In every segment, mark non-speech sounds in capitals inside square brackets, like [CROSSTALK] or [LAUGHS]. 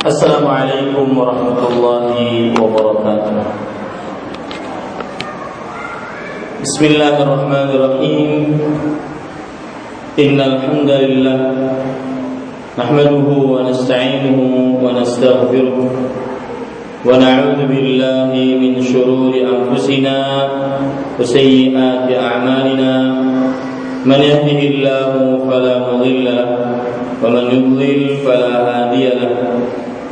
السلام عليكم ورحمة الله وبركاته. بسم الله الرحمن الرحيم. إن الحمد لله نحمده ونستعينه ونستغفره ونعوذ بالله من شرور أنفسنا وسيئات أعمالنا. من يهده الله فلا مضل له ومن يضلل فلا هادي له.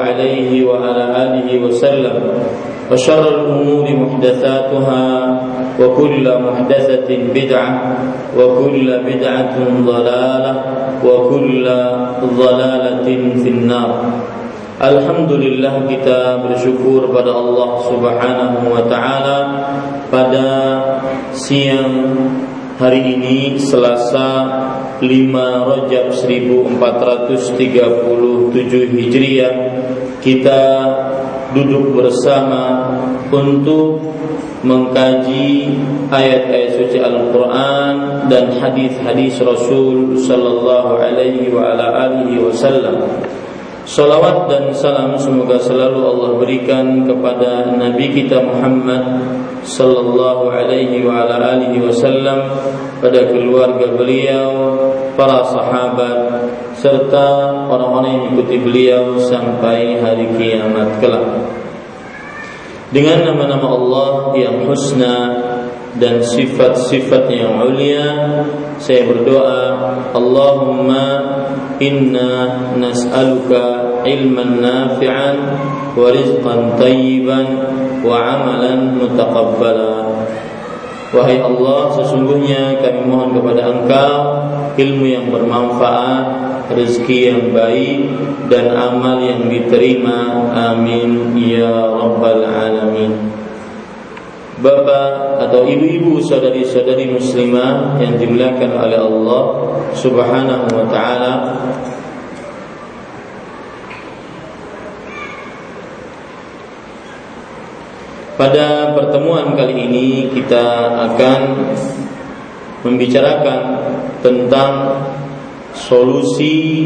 عليه وعلى آله وسلم وشر الأمور محدثاتها وكل محدثة بدعة وكل بدعة ضلالة وكل ضلالة في النار. Alhamdulillah kita bersyukur pada Allah Subhanahu wa taala pada siang hari ini Selasa 5 Rajab 1437 Hijriah kita duduk bersama untuk mengkaji ayat-ayat suci Al-Qur'an dan hadis-hadis Rasul sallallahu alaihi wa ala alihi wasallam. Salawat dan salam semoga selalu Allah berikan kepada Nabi kita Muhammad sallallahu alaihi wa ala alihi wasallam pada keluarga beliau, para sahabat serta orang-orang yang mengikuti beliau sampai hari kiamat kelak. Dengan nama-nama Allah yang husna dan sifat-sifat yang mulia saya berdoa Allahumma inna nas'aluka ilman nafi'an wa rizqan tayyiban wa amalan mutaqabbala. Wahai Allah sesungguhnya kami mohon kepada Engkau ilmu yang bermanfaat rezeki yang baik dan amal yang diterima. Amin. Ya rabbal alamin Bapak atau ibu-ibu saudari-saudari muslimah yang dimuliakan oleh Allah Subhanahu wa taala. Pada pertemuan kali ini kita akan membicarakan tentang solusi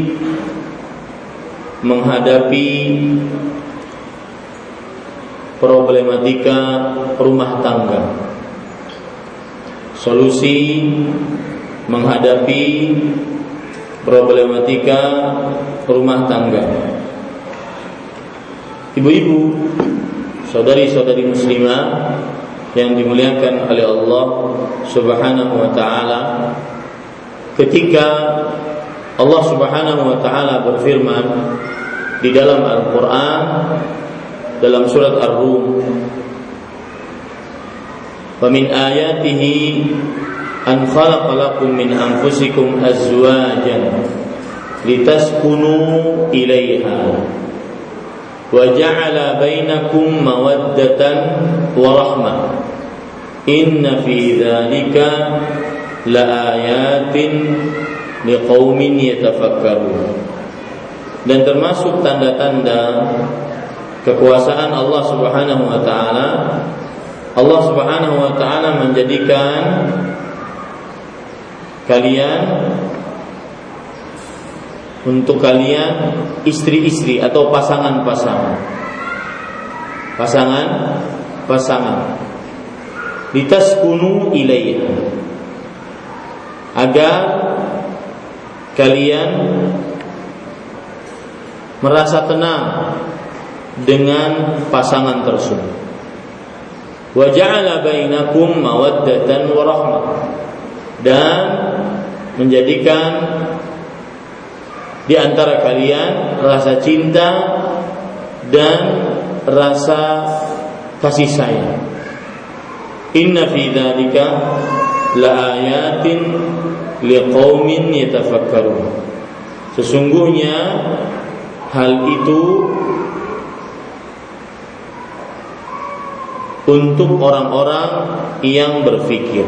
menghadapi problematika rumah tangga. Solusi menghadapi problematika rumah tangga. Ibu-ibu, saudari-saudari muslimah yang dimuliakan oleh Allah Subhanahu wa taala, ketika Allah Subhanahu wa taala berfirman di dalam Al-Qur'an dalam surat Ar-Rum. Wa min ayatihi an khalaqa lakum min anfusikum azwajan litaskunu ilaiha wa ja'ala bainakum mawaddatan wa rahmah inna fi dzalika laayatin liqaumin yatafakkarun. Dan termasuk tanda-tanda kekuasaan Allah Subhanahu wa taala Allah Subhanahu wa taala menjadikan kalian untuk kalian istri-istri atau pasangan-pasangan. Pasangan pasangan. Litaskunu ilaiha. Agar kalian merasa tenang dengan pasangan tersebut. Wa ja'ala bainakum mawaddatan wa rahmah dan menjadikan di antara kalian rasa cinta dan rasa kasih sayang. Inna fi dzalika laayatin liqaumin yatafakkarun. Sesungguhnya hal itu untuk orang-orang yang berfikir.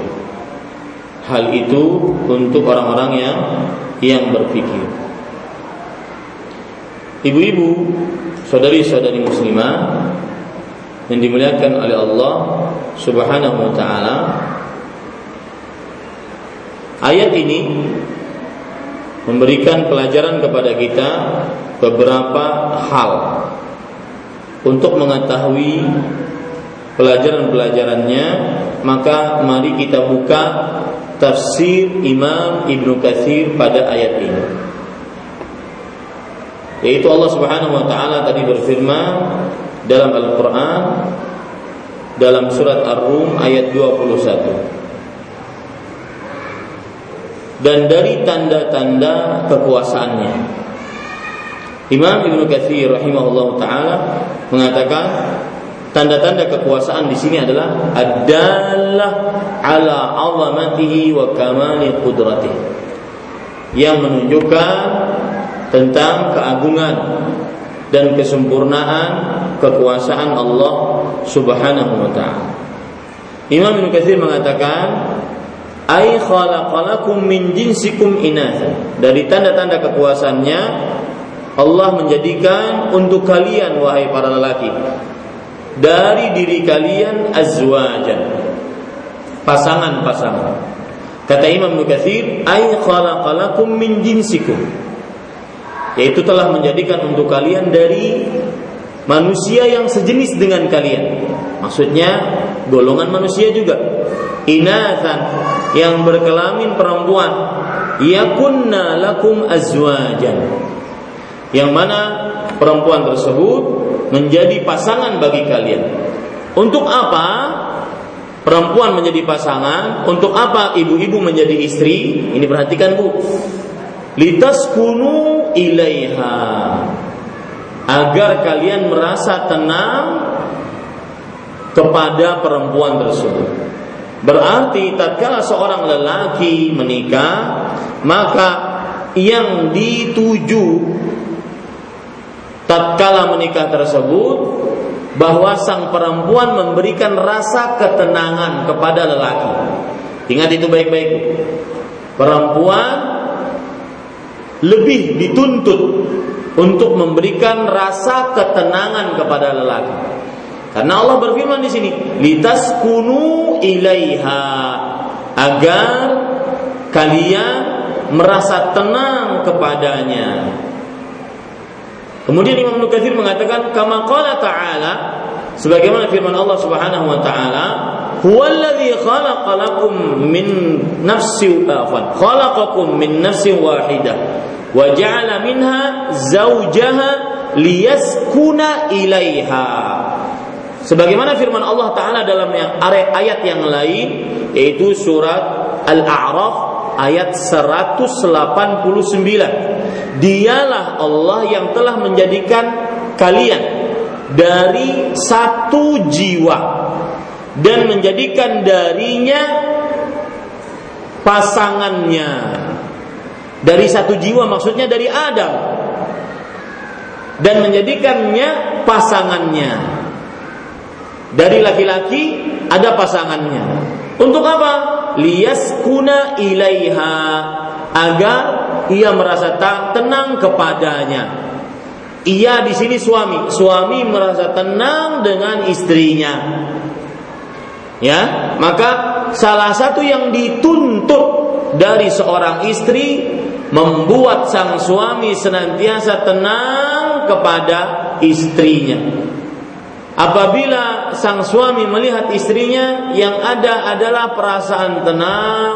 Hal itu untuk orang-orang yang yang berfikir. Ibu-ibu, saudari-saudari muslimah yang dimuliakan oleh Allah Subhanahu wa taala. Ayat ini memberikan pelajaran kepada kita beberapa hal untuk mengetahui pelajaran-pelajarannya maka mari kita buka tafsir Imam Ibnu Katsir pada ayat ini. Yaitu Allah Subhanahu wa taala tadi berfirman dalam Al-Qur'an dalam surat Ar-Rum ayat 21 dan dari tanda-tanda kekuasaannya. Imam Ibnu Katsir rahimahullah taala mengatakan tanda-tanda kekuasaan di sini adalah adalah ala azamatihi wa kamali qudratih yang menunjukkan tentang keagungan dan kesempurnaan kekuasaan Allah Subhanahu wa taala. Imam Ibnu Katsir mengatakan ai khalaqalakum min jinsikum inatha. Dari tanda-tanda kekuasaannya Allah menjadikan untuk kalian wahai para lelaki dari diri kalian azwajan pasangan-pasangan. Kata Imam Nukathir, ay khalaqalakum min jinsikum. Yaitu telah menjadikan untuk kalian dari manusia yang sejenis dengan kalian. Maksudnya golongan manusia juga. Inathan yang berkelamin perempuan. Yakunna lakum azwajan. Yang mana perempuan tersebut menjadi pasangan bagi kalian. Untuk apa perempuan menjadi pasangan? Untuk apa ibu-ibu menjadi istri? Ini perhatikan Bu. Litaskunu ilaiha agar kalian merasa tenang kepada perempuan tersebut. Berarti tatkala seorang lelaki menikah, maka yang dituju tatkala menikah tersebut bahwa sang perempuan memberikan rasa ketenangan kepada lelaki. Ingat itu baik-baik. Perempuan lebih dituntut untuk memberikan rasa ketenangan kepada lelaki. Karena Allah berfirman di sini, "Litas kunu ilaiha" agar kalian merasa tenang kepadanya. Kemudian Imam Nukathir mengatakan, "Kama qala ta'ala" sebagaimana firman Allah Subhanahu wa taala, "Huwallazi khalaqa lakum min nafsin khalaqakum min nafsin wahidah." wa ja'ala minha zaujaha liyaskuna ilaiha sebagaimana firman Allah taala dalam ayat yang lain yaitu surat Al-A'raf ayat 189 dialah Allah yang telah menjadikan kalian dari satu jiwa dan menjadikan darinya pasangannya. Dari satu jiwa maksudnya dari Adam. Dan menjadikannya pasangannya. Dari laki-laki ada pasangannya. Untuk apa? Lias kuna ilaiha agar ia merasa tenang kepadanya. Ia di sini suami. Suami merasa tenang dengan istrinya. Ya maka salah satu yang dituntut dari seorang istri membuat sang suami senantiasa tenang kepada istrinya. Apabila sang suami melihat istrinya yang ada adalah perasaan tenang,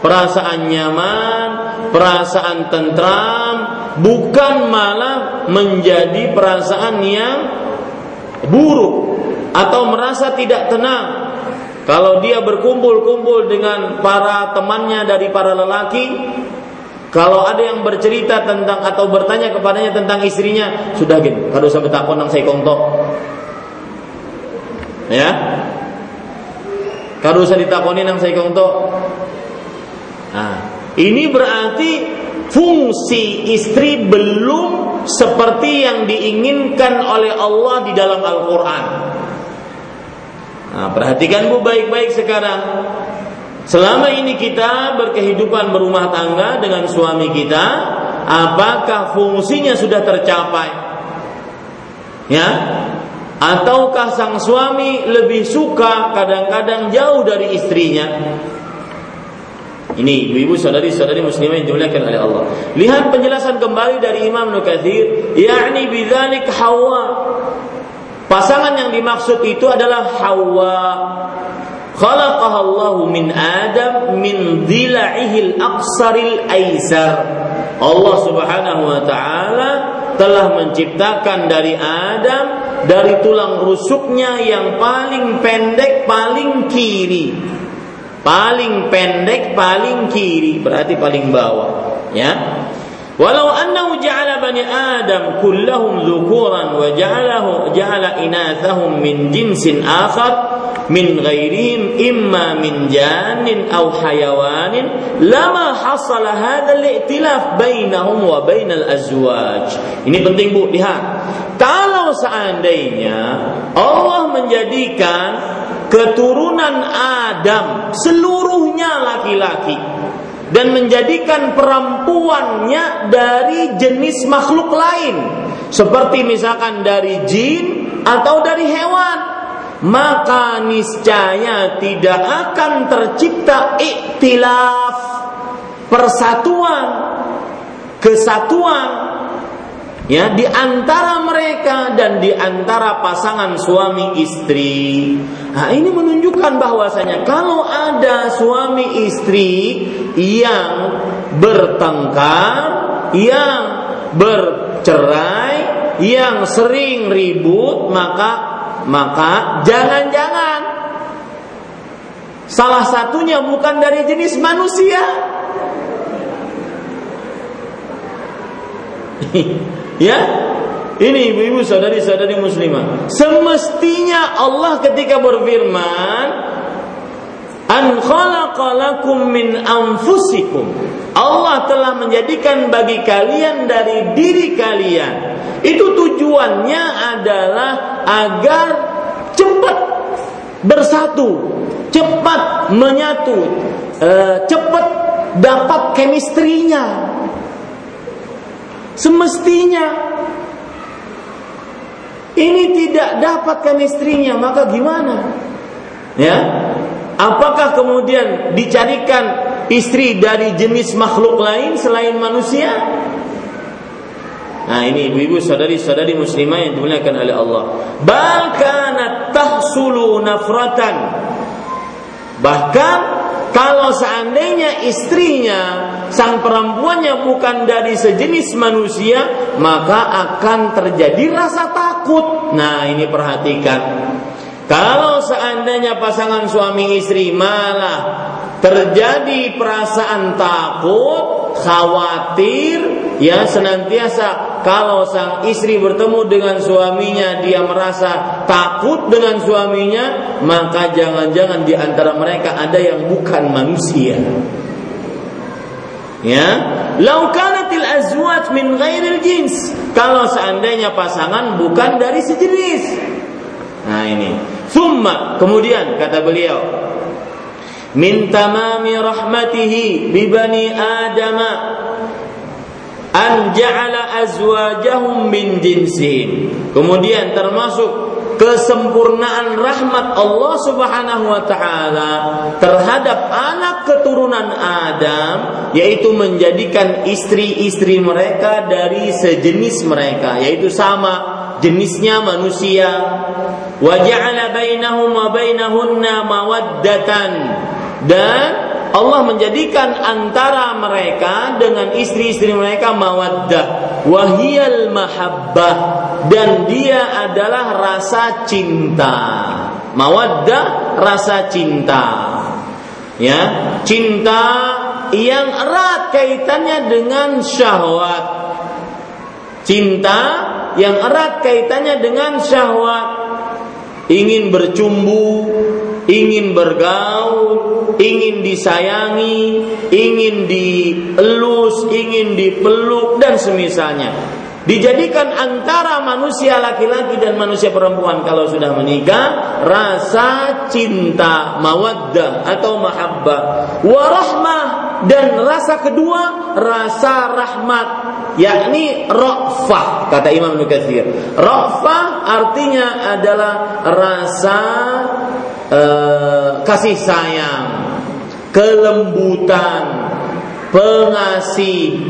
perasaan nyaman, perasaan tentram, bukan malah menjadi perasaan yang buruk atau merasa tidak tenang. Kalau dia berkumpul-kumpul dengan para temannya dari para lelaki, kalau ada yang bercerita tentang atau bertanya kepadanya tentang istrinya, sudah gitu, kalau sampai takon nang saya kongtok. Ya. Kalau usah ditakoni nang saya kongtok. Nah, ini berarti fungsi istri belum seperti yang diinginkan oleh Allah di dalam Al-Quran. Nah, perhatikan bu baik-baik sekarang. Selama ini kita berkehidupan berumah tangga dengan suami kita, apakah fungsinya sudah tercapai? Ya, ataukah sang suami lebih suka kadang-kadang jauh dari istrinya? Ini ibu-ibu saudari-saudari muslimah yang dimuliakan oleh Allah. Lihat penjelasan kembali dari Imam Nukathir, yakni bidzalik Hawa. Pasangan yang dimaksud itu adalah Hawa khalaqaha Allah min Adam min dila'ihil aqsaril aisar. Allah Subhanahu wa taala telah menciptakan dari Adam dari tulang rusuknya yang paling pendek paling kiri. Paling pendek paling kiri berarti paling bawah, ya. Walau annahu ja'ala bani Adam kullahum dhukuran wa ja'alahu ja'ala inathahum min jinsin akhar min ghairihim imma min jannin aw hayawanin lama hasala hadha al-i'tilaf bainahum wa bainal azwaj. Ini penting Bu, lihat. Kalau seandainya Allah menjadikan keturunan Adam seluruhnya laki-laki dan menjadikan perempuannya dari jenis makhluk lain seperti misalkan dari jin atau dari hewan maka niscaya tidak akan tercipta iktilaf persatuan kesatuan ya di antara mereka dan di antara pasangan suami istri. Nah, ini menunjukkan bahwasanya kalau ada suami istri yang bertengkar, yang bercerai, yang sering ribut, maka maka jangan-jangan salah satunya bukan dari jenis manusia. [LAUGHS] Ya, ini ibu-ibu saudari-saudari muslimah. Semestinya Allah ketika berfirman, "An khalaqalakum min anfusikum." Allah telah menjadikan bagi kalian dari diri kalian. Itu tujuannya adalah agar cepat bersatu, cepat menyatu, eh, cepat dapat kemistrinya Semestinya ini tidak dapatkan istrinya, maka gimana? Ya, apakah kemudian dicarikan istri dari jenis makhluk lain selain manusia? Nah ini ibu-ibu saudari-saudari muslimah yang dimuliakan oleh Allah. Bahkan tahsulu nafratan. Bahkan kalau seandainya istrinya sang perempuannya bukan dari sejenis manusia, maka akan terjadi rasa takut. Nah, ini perhatikan. Kalau seandainya pasangan suami istri malah terjadi perasaan takut, khawatir, ya senantiasa kalau sang istri bertemu dengan suaminya dia merasa takut dengan suaminya, maka jangan-jangan di antara mereka ada yang bukan manusia. Ya, lau kanatil azwaj min ghairil jins. Kalau seandainya pasangan bukan dari sejenis. Nah ini. Thumma kemudian kata beliau min tamami rahmatihi bi bani adam an ja'ala azwajahum min jinsihim. Kemudian termasuk kesempurnaan rahmat Allah Subhanahu wa taala terhadap anak keturunan Adam yaitu menjadikan istri-istri mereka dari sejenis mereka yaitu sama jenisnya manusia. Wa ja'ala bainahum wa bainahunna mawaddatan dan Allah menjadikan antara mereka dengan istri-istri mereka mawaddah. Wahiyal mahabbah. Dan dia adalah rasa cinta. Mawaddah rasa cinta. Ya cinta yang erat kaitannya dengan syahwat. Cinta yang erat kaitannya dengan syahwat. Ingin bercumbu ingin bergaul ingin disayangi ingin dielus ingin dipeluk dan semisalnya. Dijadikan antara manusia laki-laki dan manusia perempuan kalau sudah menikah rasa cinta mawaddah atau mahabbah. Warahmah dan rasa kedua rasa rahmat yakni rafah kata Imam Nukathir rafah artinya adalah rasa uh, kasih sayang kelembutan pengasih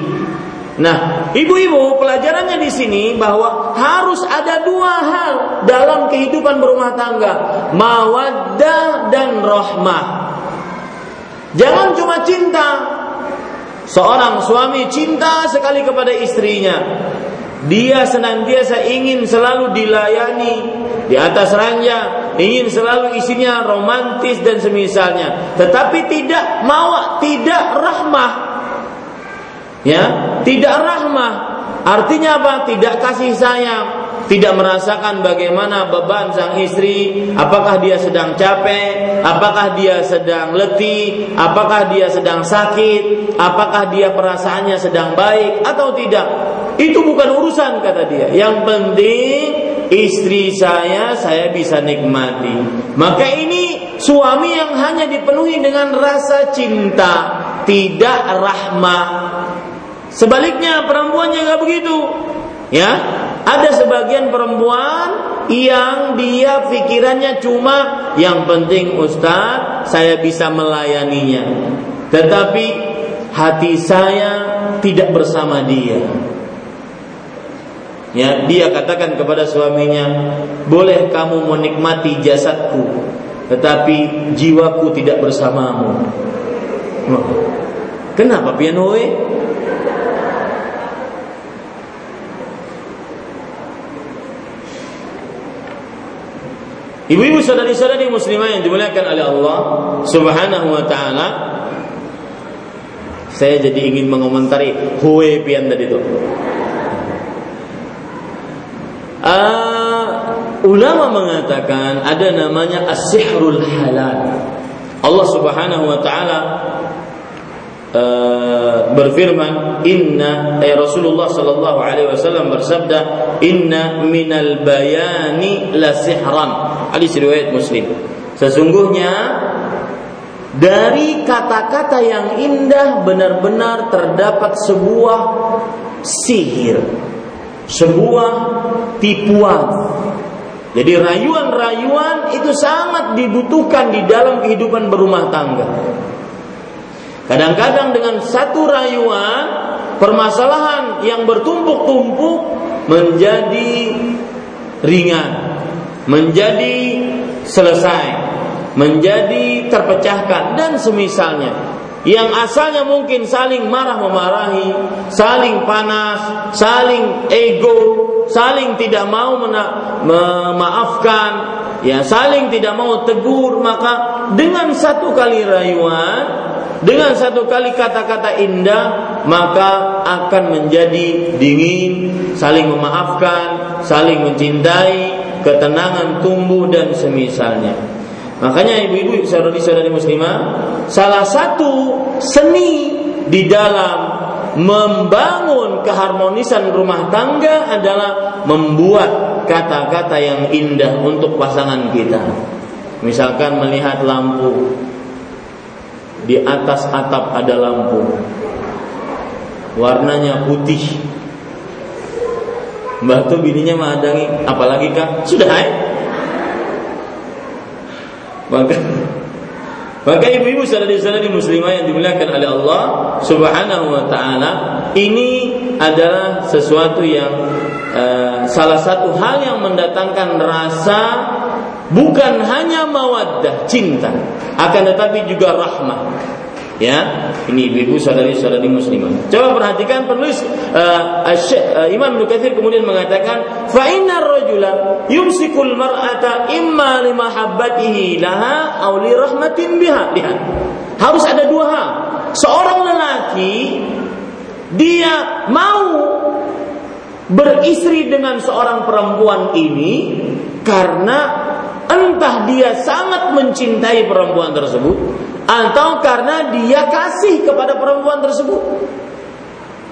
Nah, ibu-ibu pelajarannya di sini bahwa harus ada dua hal dalam kehidupan berumah tangga, mawaddah dan rahmah. Jangan cuma cinta. Seorang suami cinta sekali kepada istrinya. Dia senantiasa ingin selalu dilayani di atas ranjang, ingin selalu isinya romantis dan semisalnya. Tetapi tidak mau, tidak rahmah. Ya tidak rahmah. Artinya apa? Tidak kasih sayang tidak merasakan bagaimana beban sang istri, apakah dia sedang capek, apakah dia sedang letih, apakah dia sedang sakit, apakah dia perasaannya sedang baik atau tidak. Itu bukan urusan kata dia. Yang penting istri saya saya bisa nikmati. Maka ini suami yang hanya dipenuhi dengan rasa cinta, tidak rahmah Sebaliknya perempuannya nggak begitu. Ya, ada sebagian perempuan yang dia pikirannya cuma yang penting Ustaz saya bisa melayaninya. Tetapi hati saya tidak bersama dia. Ya, dia katakan kepada suaminya, "Boleh kamu menikmati jasadku, tetapi jiwaku tidak bersamamu." Kenapa piano? Ibu-ibu saudari-saudari muslimah yang dimuliakan oleh Allah Subhanahu wa taala. Saya jadi ingin mengomentari Hue pian tadi itu. Uh, ulama mengatakan ada namanya as-sihrul halal. Allah Subhanahu wa taala uh, berfirman inna eh, Rasulullah sallallahu alaihi wasallam bersabda inna minal bayani la sihran. Hadis riwayat Muslim. Sesungguhnya dari kata-kata yang indah benar-benar terdapat sebuah sihir sebuah tipuan jadi rayuan-rayuan itu sangat dibutuhkan di dalam kehidupan berumah tangga Kadang-kadang dengan satu rayuan permasalahan yang bertumpuk-tumpuk menjadi ringan, menjadi selesai, menjadi terpecahkan dan semisalnya. Yang asalnya mungkin saling marah memarahi, saling panas, saling ego, saling tidak mau memaafkan, ya saling tidak mau tegur, maka dengan satu kali rayuan dengan satu kali kata-kata indah maka akan menjadi dingin, saling memaafkan, saling mencintai, ketenangan tumbuh dan semisalnya. Makanya ibu-ibu saudari-saudari muslimah, salah satu seni di dalam membangun keharmonisan rumah tangga adalah membuat kata-kata yang indah untuk pasangan kita. Misalkan melihat lampu, di atas atap ada lampu. Warnanya putih. Mbah tuh bininya madangi, apalagi kak sudah hai. Maka Maka ibu-ibu saudari-saudari muslimah yang dimuliakan oleh Allah Subhanahu wa taala, ini adalah sesuatu yang uh, salah satu hal yang mendatangkan rasa bukan hanya mawaddah, cinta, akan tetapi juga rahmah. Ya, ini ibu-ibu saudari-saudari muslimah. Coba perhatikan penulis uh, uh, Imam Nukathir kemudian mengatakan, "Fa inna rajula yumsikul mar'ata imma li mahabbatihi laha aw rahmatin biha." Lihat. Harus ada dua hal. Seorang lelaki dia mau beristri dengan seorang perempuan ini karena entah dia sangat mencintai perempuan tersebut atau karena dia kasih kepada perempuan tersebut.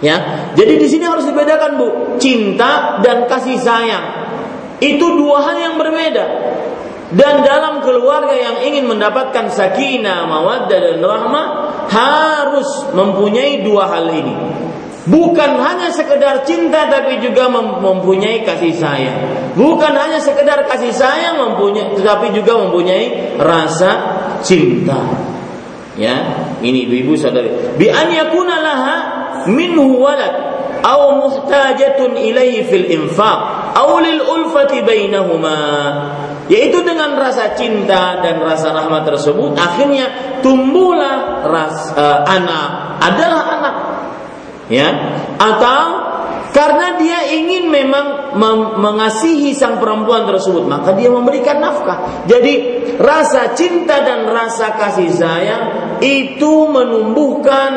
Ya, jadi di sini harus dibedakan bu, cinta dan kasih sayang itu dua hal yang berbeda. Dan dalam keluarga yang ingin mendapatkan sakinah, mawaddah dan rahmah harus mempunyai dua hal ini. Bukan hanya sekedar cinta tapi juga mempunyai kasih sayang. Bukan hanya sekedar kasih sayang mempunyai tetapi juga mempunyai rasa cinta. Ya, ini ibu-ibu saudari. Bi an yakuna laha minhu walad aw muhtajatun ilaihi fil infaq aw lil ulfati bainahuma. Yaitu dengan rasa cinta dan rasa rahmat tersebut akhirnya tumbuhlah ras uh, anak adalah anak. Ya, atau karena dia ingin memang mengasihi sang perempuan tersebut, maka dia memberikan nafkah. Jadi rasa cinta dan rasa kasih sayang itu menumbuhkan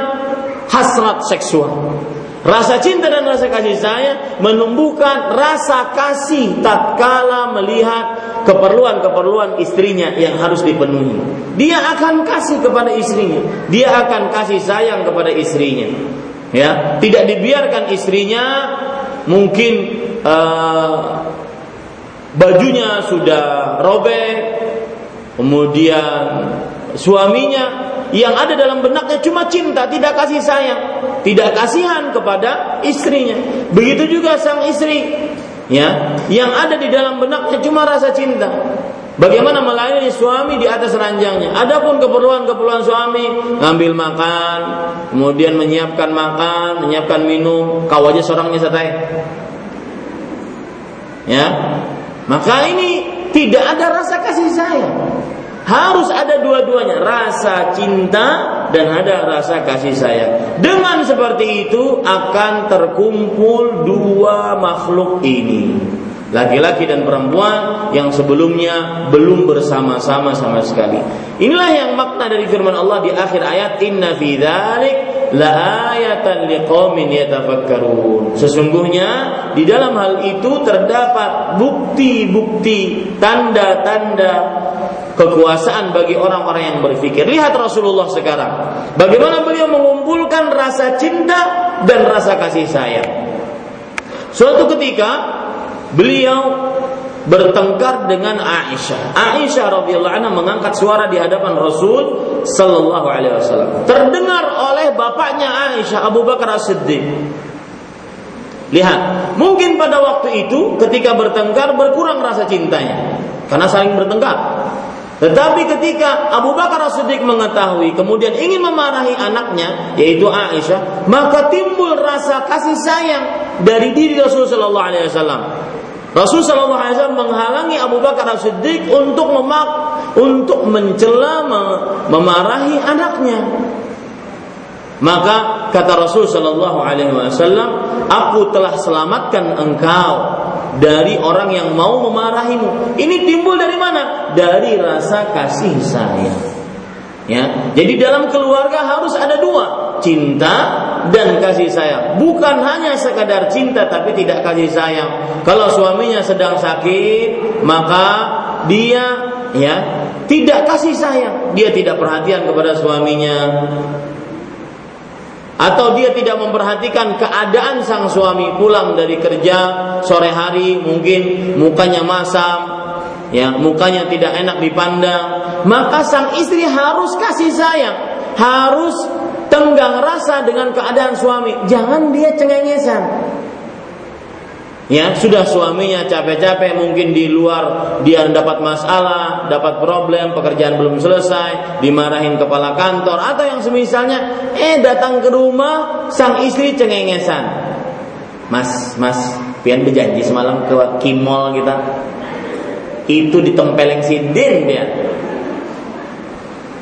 hasrat seksual. Rasa cinta dan rasa kasih sayang menumbuhkan rasa kasih tatkala melihat keperluan-keperluan istrinya yang harus dipenuhi. Dia akan kasih kepada istrinya, dia akan kasih sayang kepada istrinya ya tidak dibiarkan istrinya mungkin uh, bajunya sudah robek kemudian suaminya yang ada dalam benaknya cuma cinta tidak kasih sayang tidak kasihan kepada istrinya. Begitu juga sang istri ya yang ada di dalam benaknya cuma rasa cinta Bagaimana melayani suami di atas ranjangnya. Adapun keperluan-keperluan suami, ngambil makan, kemudian menyiapkan makan, menyiapkan minum, kau aja seorangnya setai. Ya. Maka ini tidak ada rasa kasih sayang. Harus ada dua-duanya, rasa cinta dan ada rasa kasih sayang. Dengan seperti itu akan terkumpul dua makhluk ini laki-laki dan perempuan yang sebelumnya belum bersama-sama sama sekali. Inilah yang makna dari firman Allah di akhir ayat inna fi dzalik laayatan liqaumin yatafakkarun. Sesungguhnya di dalam hal itu terdapat bukti-bukti, tanda-tanda kekuasaan bagi orang-orang yang berpikir. Lihat Rasulullah sekarang. Bagaimana beliau mengumpulkan rasa cinta dan rasa kasih sayang. Suatu ketika beliau bertengkar dengan Aisyah. Aisyah radhiyallahu anha mengangkat suara di hadapan Rasul sallallahu alaihi wasallam. Terdengar oleh bapaknya Aisyah Abu Bakar As-Siddiq. Lihat, mungkin pada waktu itu ketika bertengkar berkurang rasa cintanya karena saling bertengkar. Tetapi ketika Abu Bakar As-Siddiq mengetahui kemudian ingin memarahi anaknya yaitu Aisyah, maka timbul rasa kasih sayang dari diri Rasulullah sallallahu alaihi wasallam. Rasul Shallallahu Alaihi Wasallam menghalangi Abu Bakar As Siddiq untuk memak untuk mencela memarahi anaknya. Maka kata Rasul Shallallahu Alaihi Wasallam, aku telah selamatkan engkau dari orang yang mau memarahimu. Ini timbul dari mana? Dari rasa kasih sayang. Ya, jadi dalam keluarga harus ada dua, cinta dan kasih sayang. Bukan hanya sekadar cinta tapi tidak kasih sayang. Kalau suaminya sedang sakit, maka dia ya tidak kasih sayang, dia tidak perhatian kepada suaminya. Atau dia tidak memperhatikan keadaan sang suami pulang dari kerja sore hari mungkin mukanya masam, ya mukanya tidak enak dipandang, maka sang istri harus kasih sayang, harus tenggang rasa dengan keadaan suami. Jangan dia cengengesan. Ya, sudah suaminya capek-capek mungkin di luar dia dapat masalah, dapat problem, pekerjaan belum selesai, dimarahin kepala kantor atau yang semisalnya, eh datang ke rumah sang istri cengengesan. Mas, mas, pian berjanji semalam ke Kimol kita. Itu ditempeleng sidin dia.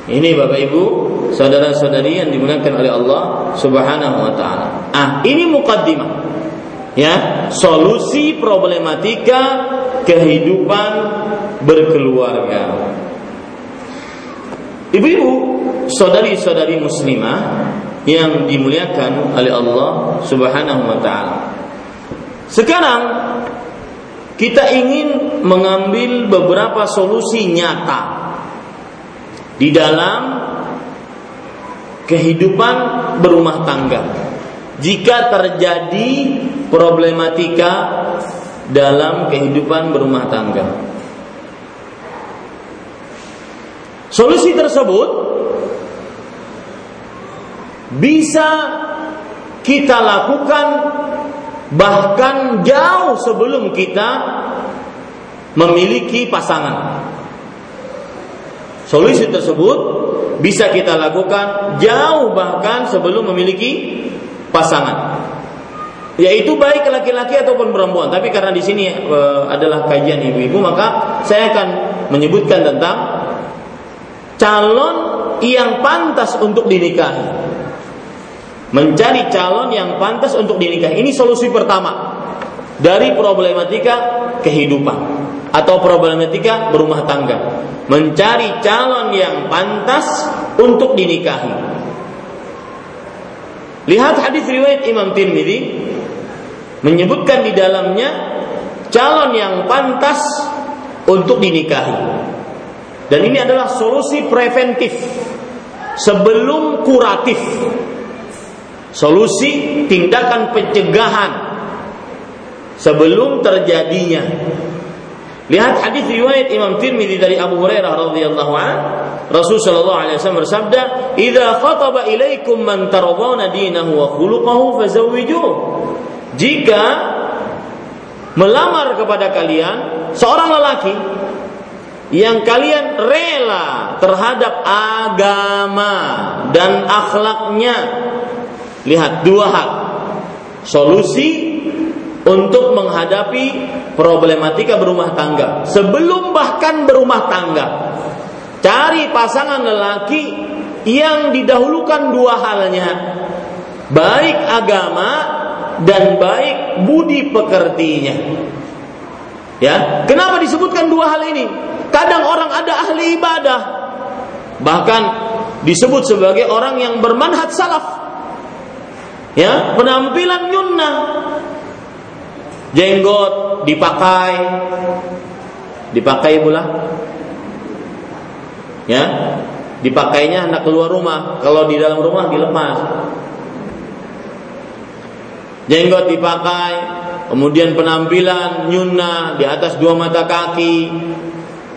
Ini Bapak Ibu, saudara-saudari yang dimuliakan oleh Allah Subhanahu wa taala. Ah, ini mukaddimah ya solusi problematika kehidupan berkeluarga. Ibu-ibu, saudari-saudari muslimah yang dimuliakan oleh Allah Subhanahu wa taala. Sekarang kita ingin mengambil beberapa solusi nyata di dalam kehidupan berumah tangga. Jika terjadi problematika dalam kehidupan berumah tangga. Solusi tersebut bisa kita lakukan bahkan jauh sebelum kita memiliki pasangan. Solusi tersebut bisa kita lakukan jauh bahkan sebelum memiliki pasangan yaitu baik laki-laki ataupun perempuan. Tapi karena di sini uh, adalah kajian ibu-ibu, maka saya akan menyebutkan tentang calon yang pantas untuk dinikahi. Mencari calon yang pantas untuk dinikahi. Ini solusi pertama dari problematika kehidupan atau problematika berumah tangga. Mencari calon yang pantas untuk dinikahi. Lihat hadis riwayat Imam Tirmidzi menyebutkan di dalamnya calon yang pantas untuk dinikahi. Dan ini adalah solusi preventif sebelum kuratif. Solusi tindakan pencegahan sebelum terjadinya. Lihat hadis riwayat Imam Tirmidzi dari Abu Hurairah radhiyallahu an, Rasul sallallahu alaihi wasallam bersabda, "Idza khataba ilaikum man taradawna dinahu wa khuluquhu fazawwijuhu." Jika melamar kepada kalian seorang lelaki yang kalian rela terhadap agama dan akhlaknya. Lihat dua hal. Solusi untuk menghadapi problematika berumah tangga sebelum bahkan berumah tangga. Cari pasangan lelaki yang didahulukan dua halnya. Baik agama dan baik budi pekertinya. Ya, kenapa disebutkan dua hal ini? Kadang orang ada ahli ibadah, bahkan disebut sebagai orang yang bermanhaj salaf. Ya, penampilan nyunnah, jenggot dipakai, dipakai pula. Ya, dipakainya hendak keluar rumah. Kalau di dalam rumah dilepas. Jenggot dipakai, kemudian penampilan nyuna di atas dua mata kaki,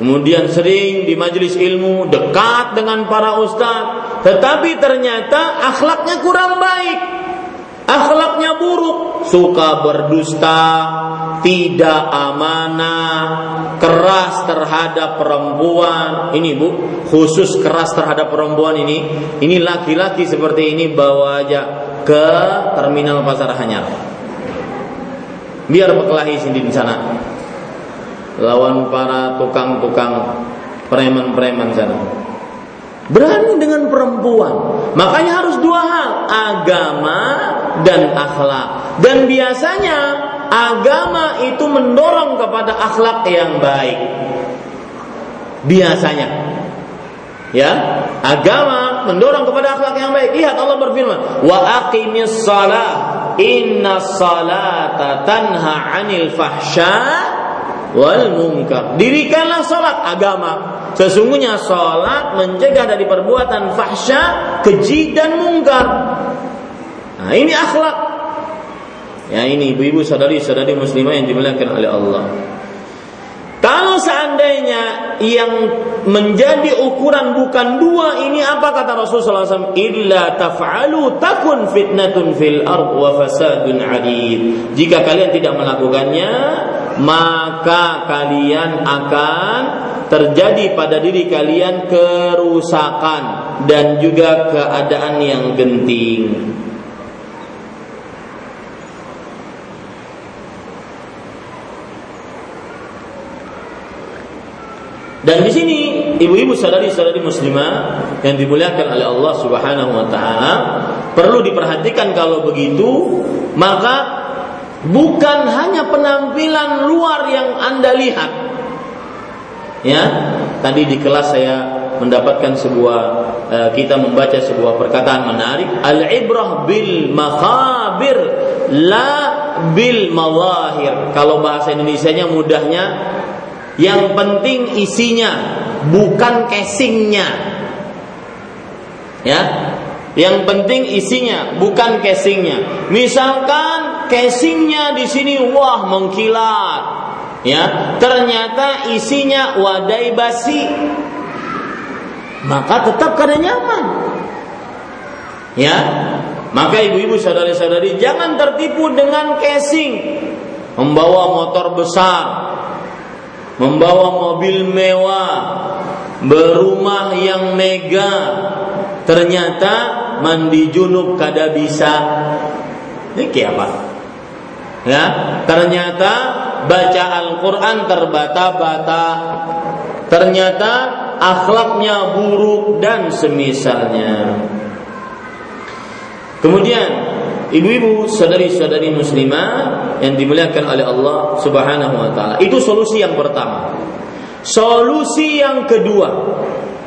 kemudian sering di majelis ilmu dekat dengan para ustaz, tetapi ternyata akhlaknya kurang baik. Akhlaknya buruk, suka berdusta, tidak amanah, keras terhadap perempuan. Ini Bu, khusus keras terhadap perempuan ini. Ini laki-laki seperti ini bawa aja ke terminal pasar Hanyar. Biar berkelahi sini di sana. Lawan para tukang-tukang preman-preman sana. Berani dengan perempuan. Makanya harus dua hal, agama dan akhlak. Dan biasanya agama itu mendorong kepada akhlak yang baik. Biasanya ya agama mendorong kepada akhlak yang baik lihat Allah berfirman wa aqimis salah inna salata tanha 'anil fahsya wal munkar dirikanlah salat agama sesungguhnya salat mencegah dari perbuatan fahsya keji dan mungkar nah ini akhlak ya ini ibu-ibu sadari-sadari muslimah yang dimuliakan oleh Allah kalau seandainya yang menjadi ukuran bukan dua ini apa kata Rasulullah SAW? Illa taf'alu takun fitnatun fil ard wa fasadun adid. Jika kalian tidak melakukannya, maka kalian akan terjadi pada diri kalian kerusakan dan juga keadaan yang genting. Dan di sini ibu-ibu sadari-sadari muslimah yang dimuliakan oleh Allah Subhanahu wa taala perlu diperhatikan kalau begitu maka bukan hanya penampilan luar yang Anda lihat. Ya, tadi di kelas saya mendapatkan sebuah uh, kita membaca sebuah perkataan menarik al-ibrah bil makhabir la bil mawahir. Kalau bahasa Indonesianya mudahnya yang penting isinya, bukan casingnya. Ya, yang penting isinya, bukan casingnya. Misalkan casingnya di sini wah mengkilat, ya, ternyata isinya wadai basi, maka tetap kada nyaman. Ya, maka ibu-ibu saudari-saudari jangan tertipu dengan casing membawa motor besar, membawa mobil mewah, berumah yang mega, ternyata mandi junub kada bisa. Ini kayak apa? Ya, ternyata baca Al-Quran terbata-bata, ternyata akhlaknya buruk dan semisalnya. Kemudian ibu-ibu, saudari-saudari muslimah yang dimuliakan oleh Allah Subhanahu wa taala. Itu solusi yang pertama. Solusi yang kedua,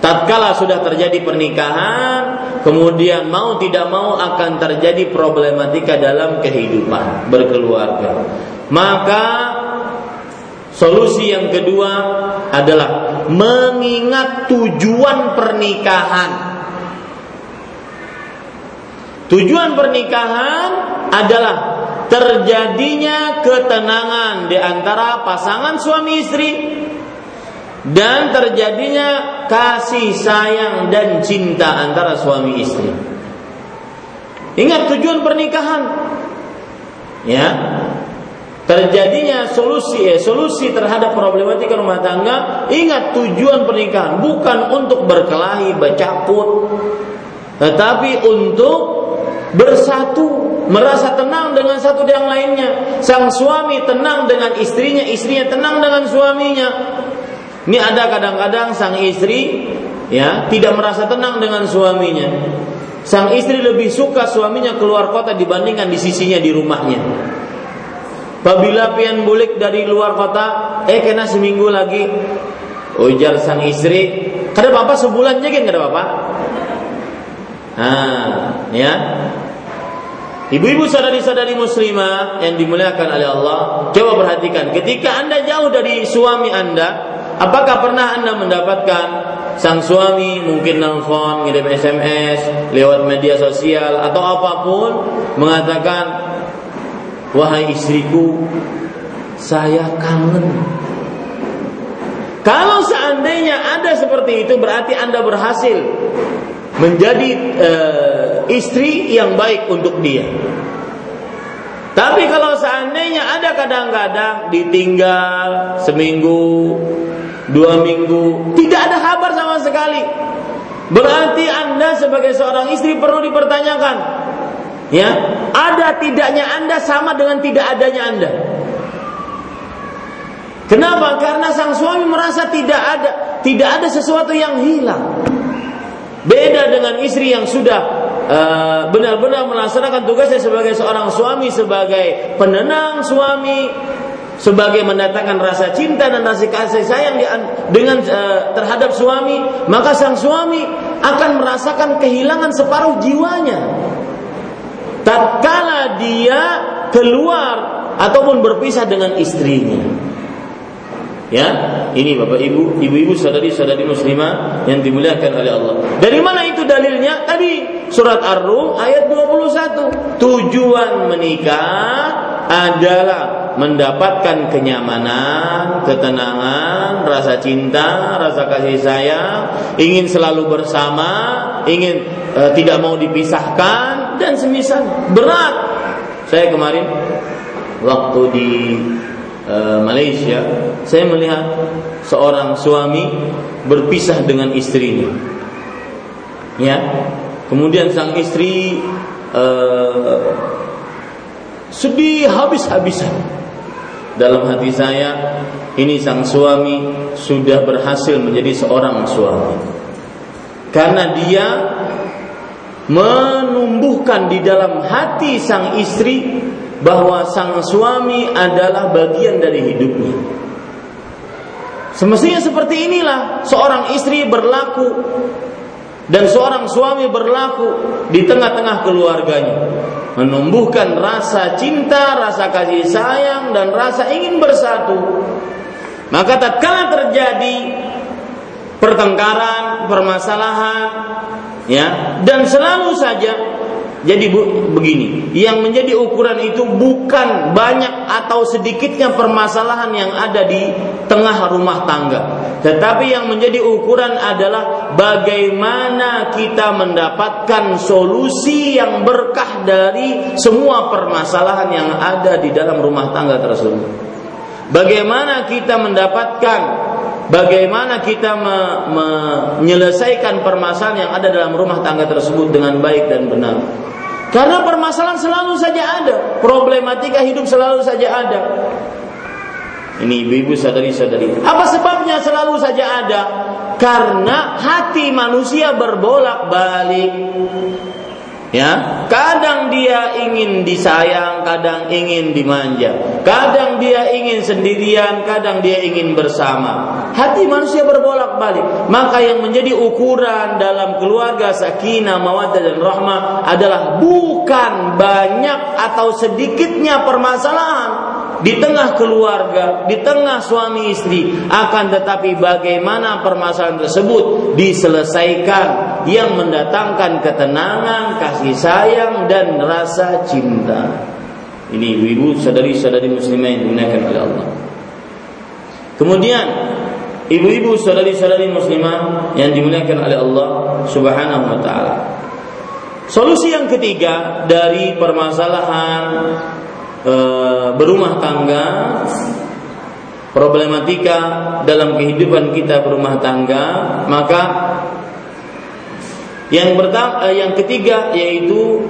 tatkala sudah terjadi pernikahan, kemudian mau tidak mau akan terjadi problematika dalam kehidupan berkeluarga. Maka solusi yang kedua adalah mengingat tujuan pernikahan Tujuan pernikahan adalah terjadinya ketenangan di antara pasangan suami istri dan terjadinya kasih sayang dan cinta antara suami istri. Ingat tujuan pernikahan. Ya. Terjadinya solusi eh, solusi terhadap problematika rumah tangga, ingat tujuan pernikahan bukan untuk berkelahi, bercakut, tetapi untuk bersatu, merasa tenang dengan satu yang lainnya. Sang suami tenang dengan istrinya, istrinya tenang dengan suaminya. Ini ada kadang-kadang sang istri ya tidak merasa tenang dengan suaminya. Sang istri lebih suka suaminya keluar kota dibandingkan di sisinya di rumahnya. Apabila pian bulik dari luar kota, eh kena seminggu lagi, ujar sang istri, kada apa-apa sebulan aja kan kada apa-apa. Nah, ya. Ibu-ibu sadari-sadari muslimah yang dimuliakan oleh Allah, coba perhatikan ketika Anda jauh dari suami Anda, apakah pernah Anda mendapatkan sang suami mungkin nelfon, ngirim SMS, lewat media sosial atau apa pun mengatakan, "Wahai istriku, saya kangen." Kalau seandainya ada seperti itu berarti Anda berhasil menjadi uh, istri yang baik untuk dia. Tapi kalau seandainya ada kadang-kadang ditinggal seminggu, dua minggu, tidak ada kabar sama sekali. Berarti Anda sebagai seorang istri perlu dipertanyakan. Ya, ada tidaknya Anda sama dengan tidak adanya Anda. Kenapa? Karena sang suami merasa tidak ada, tidak ada sesuatu yang hilang. Beda dengan istri yang sudah uh, benar-benar melaksanakan tugasnya sebagai seorang suami, sebagai penenang suami, sebagai mendatangkan rasa cinta dan rasa kasih sayang dengan uh, terhadap suami, maka sang suami akan merasakan kehilangan separuh jiwanya. Tatkala dia keluar ataupun berpisah dengan istrinya. Ya, ini Bapak Ibu, ibu-ibu saudari-saudari muslimah yang dimuliakan oleh Allah. Dari mana itu dalilnya? Tadi surat Ar-Rum ayat 21. Tujuan menikah adalah mendapatkan kenyamanan, ketenangan rasa cinta, rasa kasih sayang, ingin selalu bersama, ingin e, tidak mau dipisahkan dan semisal berat. Saya kemarin waktu di e, Malaysia, saya melihat seorang suami berpisah dengan istrinya. Ya. Kemudian sang istri e, sedih habis-habisan. Dalam hati saya ini sang suami sudah berhasil menjadi seorang suami. Karena dia menumbuhkan di dalam hati sang istri bahwa sang suami adalah bagian dari hidupnya. Semestinya seperti inilah seorang istri berlaku dan seorang suami berlaku di tengah-tengah keluarganya menumbuhkan rasa cinta, rasa kasih sayang dan rasa ingin bersatu. Maka tatkala terjadi pertengkaran, permasalahan, ya, dan selalu saja jadi bu, begini, yang menjadi ukuran itu bukan banyak atau sedikitnya permasalahan yang ada di tengah rumah tangga, tetapi yang menjadi ukuran adalah bagaimana kita mendapatkan solusi yang berkah dari semua permasalahan yang ada di dalam rumah tangga tersebut. Bagaimana kita mendapatkan bagaimana kita me, menyelesaikan permasalahan yang ada dalam rumah tangga tersebut dengan baik dan benar. Karena permasalahan selalu saja ada, problematika hidup selalu saja ada. Ini ibu-ibu sadari-sadari. Apa sebabnya selalu saja ada? Karena hati manusia berbolak-balik. Ya, kadang dia ingin disayang, kadang ingin dimanja. Kadang dia ingin sendirian, kadang dia ingin bersama. Hati manusia berbolak-balik. Maka yang menjadi ukuran dalam keluarga sakinah, mawaddah dan rahmah adalah bukan banyak atau sedikitnya permasalahan, di tengah keluarga, di tengah suami istri, akan tetapi bagaimana permasalahan tersebut diselesaikan yang mendatangkan ketenangan, kasih sayang dan rasa cinta. Ini ibu-ibu sadari-sadari muslimah yang dimuliakan oleh Allah. Kemudian ibu-ibu sadari-sadari muslimah yang dimuliakan oleh Allah Subhanahu wa taala. Solusi yang ketiga dari permasalahan e, berumah tangga, problematika dalam kehidupan kita berumah tangga, maka yang pertama, eh, yang ketiga yaitu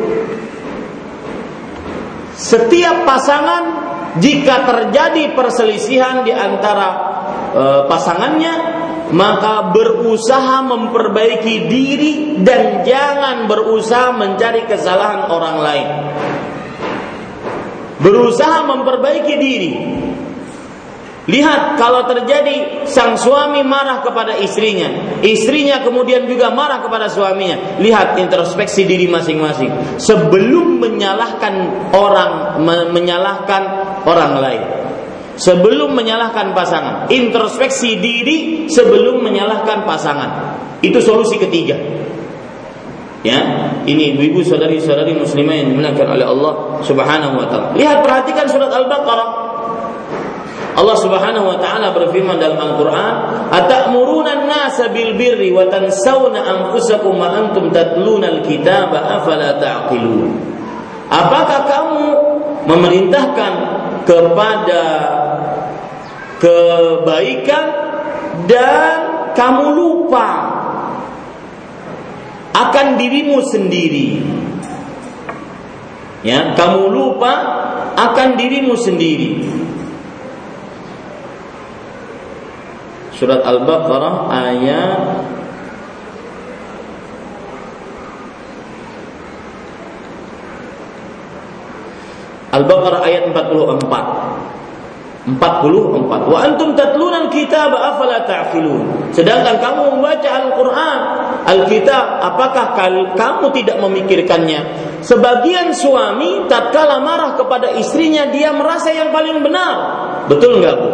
setiap pasangan jika terjadi perselisihan di antara e, pasangannya maka berusaha memperbaiki diri dan jangan berusaha mencari kesalahan orang lain berusaha memperbaiki diri. Lihat kalau terjadi sang suami marah kepada istrinya, istrinya kemudian juga marah kepada suaminya. Lihat introspeksi diri masing-masing sebelum menyalahkan orang menyalahkan orang lain. Sebelum menyalahkan pasangan, introspeksi diri sebelum menyalahkan pasangan. Itu solusi ketiga. Ya, ini ibu-ibu saudari-saudari muslimah yang dimuliakan oleh Allah Subhanahu wa taala. Lihat perhatikan surat Al-Baqarah. Allah Subhanahu wa taala berfirman dalam Al-Qur'an, "Atamuruna an-nasa bil birri wa tansawna anfusakum wa antum tatluna al-kitaba afala ta'qilun?" Apakah kamu memerintahkan kepada kebaikan dan kamu lupa akan dirimu sendiri. Ya, kamu lupa akan dirimu sendiri. Surat Al-Baqarah ayat Al-Baqarah ayat 44. 44 wa antum tatluna alkitab afala ta'qilun. Sedangkan kamu membaca Al-Qur'an Alkitab apakah kamu tidak memikirkannya? Sebagian suami tatkala marah kepada istrinya dia merasa yang paling benar. Betul enggak Bu?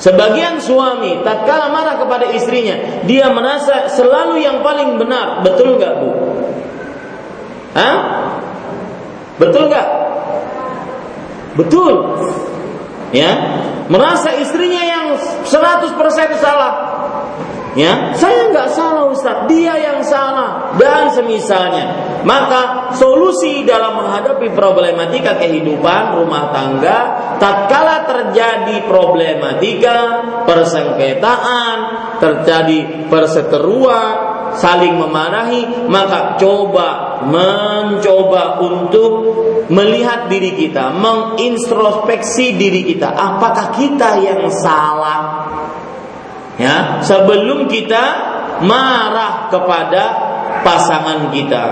Sebagian suami tatkala marah kepada istrinya dia merasa selalu yang paling benar. Betul enggak Bu? Hah? Betul enggak? Betul. Ya. merasa istrinya yang 100% salah, Ya, saya nggak salah Ustaz, dia yang salah dan semisalnya. Maka solusi dalam menghadapi problematika kehidupan rumah tangga tatkala terjadi problematika persengketaan, terjadi perseteruan, saling memarahi, maka coba mencoba untuk melihat diri kita, mengintrospeksi diri kita, apakah kita yang salah Ya, sebelum kita marah kepada pasangan kita.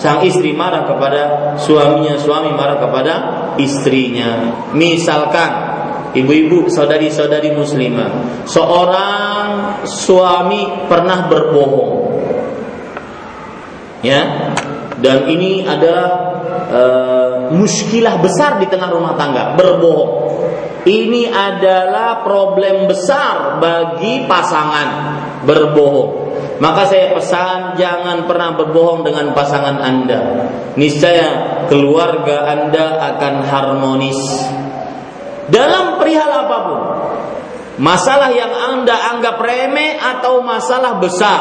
Sang istri marah kepada suaminya, suami marah kepada istrinya. Misalkan ibu-ibu, saudari-saudari muslimah, seorang suami pernah berbohong. Ya. Dan ini adalah uh, muskilah besar di tengah rumah tangga, berbohong. Ini adalah problem besar bagi pasangan berbohong. Maka saya pesan jangan pernah berbohong dengan pasangan Anda. Niscaya keluarga Anda akan harmonis. Dalam perihal apa pun. Masalah yang Anda anggap remeh atau masalah besar.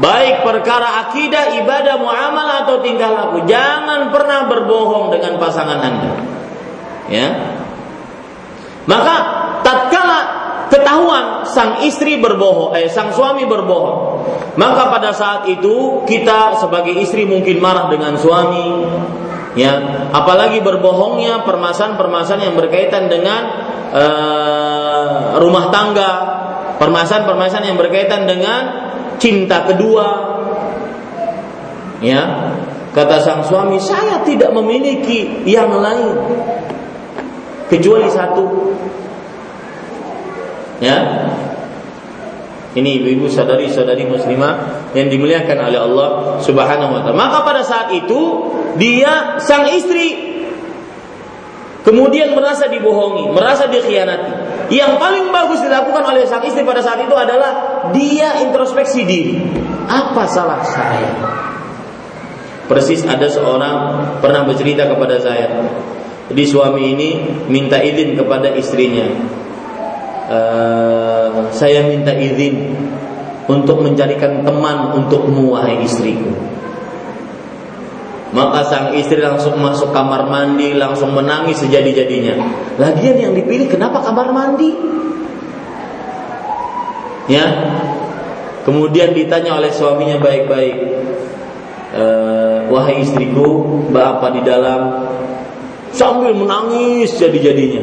Baik perkara akidah, ibadah, muamalah atau tingkah laku. Jangan pernah berbohong dengan pasangan Anda. Ya, maka tatkala ketahuan sang istri berbohong, eh sang suami berbohong, maka pada saat itu kita sebagai istri mungkin marah dengan suami, ya, apalagi berbohongnya permasalahan-permasalahan yang berkaitan dengan uh, rumah tangga, permasalahan-permasalahan yang berkaitan dengan cinta kedua, ya. Kata sang suami, saya tidak memiliki yang lain kecuali satu. Ya. Ini ibu-ibu sadari-sadari muslimah yang dimuliakan oleh Allah Subhanahu wa taala. Maka pada saat itu dia sang istri kemudian merasa dibohongi, merasa dikhianati. Yang paling bagus dilakukan oleh sang istri pada saat itu adalah dia introspeksi diri. Apa salah saya? Persis ada seorang pernah bercerita kepada saya, jadi suami ini minta izin kepada istrinya. Uh, saya minta izin untuk mencarikan teman untukmu wahai istriku. Maka sang istri langsung masuk kamar mandi, langsung menangis sejadi-jadinya. Lagian yang dipilih kenapa kamar mandi? Ya. Kemudian ditanya oleh suaminya baik-baik. E, wahai istriku, apa di dalam? sambil menangis jadi-jadinya.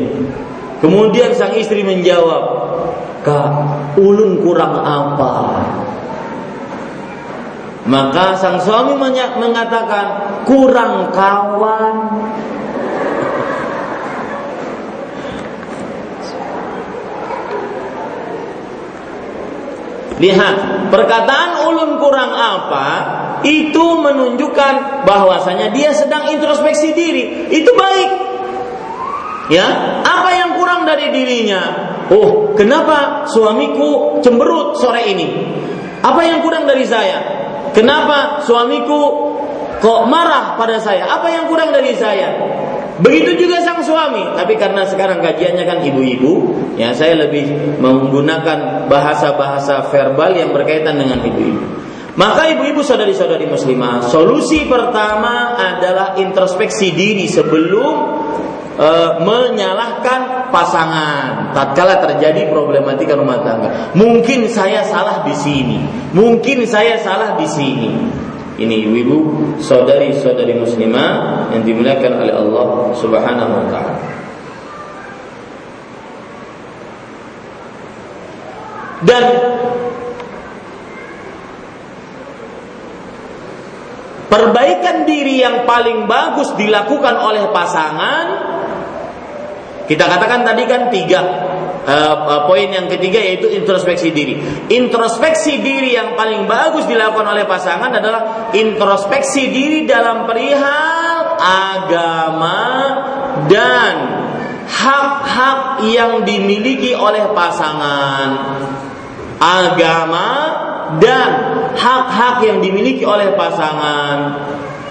Kemudian sang istri menjawab, "Kak, ulun kurang apa?" Maka sang suami mengatakan, "Kurang kawan." Lihat, perkataan ulun kurang apa itu menunjukkan bahwasanya dia sedang introspeksi diri. Itu baik. Ya, apa yang kurang dari dirinya? Oh, kenapa suamiku cemberut sore ini? Apa yang kurang dari saya? Kenapa suamiku kok marah pada saya? Apa yang kurang dari saya? Begitu juga sang suami, tapi karena sekarang kajiannya kan ibu-ibu, ya saya lebih menggunakan bahasa-bahasa verbal yang berkaitan dengan ibu-ibu. Maka ibu-ibu saudari-saudari muslimah, solusi pertama adalah introspeksi diri sebelum e, menyalahkan pasangan tatkala terjadi problematika rumah tangga. Mungkin saya salah di sini, mungkin saya salah di sini. Ini ibu-ibu, saudari-saudari muslimah yang dimuliakan oleh Allah Subhanahu wa taala. Dan perbaikan diri yang paling bagus dilakukan oleh pasangan kita katakan tadi kan tiga uh, poin yang ketiga yaitu introspeksi diri. Introspeksi diri yang paling bagus dilakukan oleh pasangan adalah introspeksi diri dalam perihal agama dan hak-hak yang dimiliki oleh pasangan. Agama dan hak-hak yang dimiliki oleh pasangan.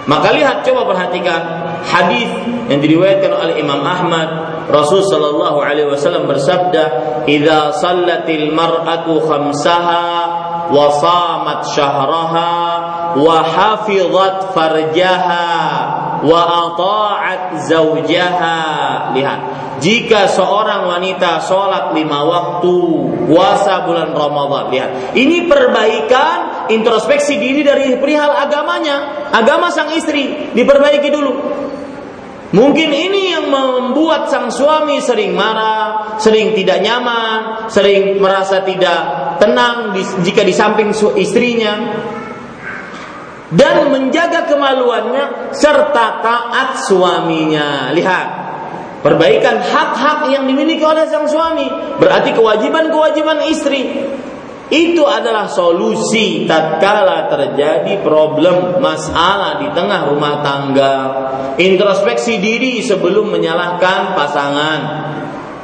Maka lihat coba perhatikan hadis yang diriwayatkan oleh Imam Ahmad Rasul sallallahu alaihi wasallam bersabda "Idza sallatil mar'atu khamsaha wa samat syahraha wa hafizat farjaha wa ata'at zaujaha." Lihat, jika seorang wanita sholat lima waktu puasa bulan Ramadan lihat ini perbaikan introspeksi diri dari perihal agamanya. Agama sang istri. Diperbaiki dulu. Mungkin ini yang membuat sang suami sering marah, sering tidak nyaman, sering merasa tidak tenang jika di samping istrinya. Dan menjaga kemaluannya serta taat suaminya. Lihat, perbaikan hak-hak yang dimiliki oleh sang suami. Berarti kewajiban-kewajiban istri itu adalah solusi tatkala terjadi problem masalah di tengah rumah tangga. Introspeksi diri sebelum menyalahkan pasangan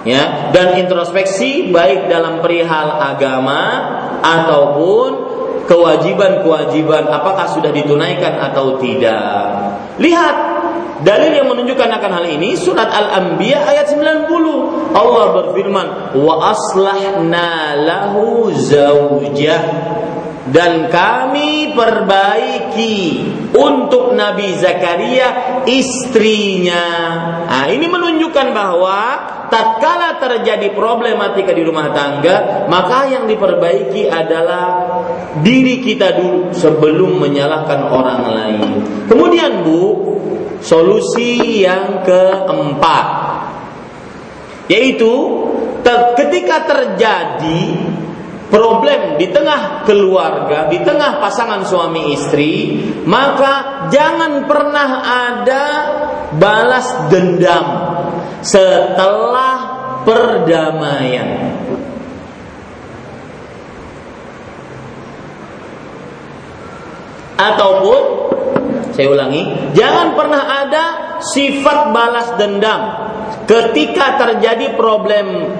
ya. Dan introspeksi baik dalam perihal agama ataupun kewajiban-kewajiban apakah sudah ditunaikan atau tidak. Lihat Dalil yang menunjukkan akan hal ini surat Al-Anbiya ayat 90. Allah berfirman, "Wa aslahna lahu zaujah." Dan kami perbaiki untuk Nabi Zakaria istrinya. Nah, ini menunjukkan bahwa tatkala terjadi problematika di rumah tangga, maka yang diperbaiki adalah diri kita dulu sebelum menyalahkan orang lain. Kemudian Bu, Solusi yang keempat yaitu ketika terjadi problem di tengah keluarga, di tengah pasangan suami istri, maka jangan pernah ada balas dendam setelah perdamaian. Ataupun saya ulangi, jangan pernah ada sifat balas dendam ketika terjadi problem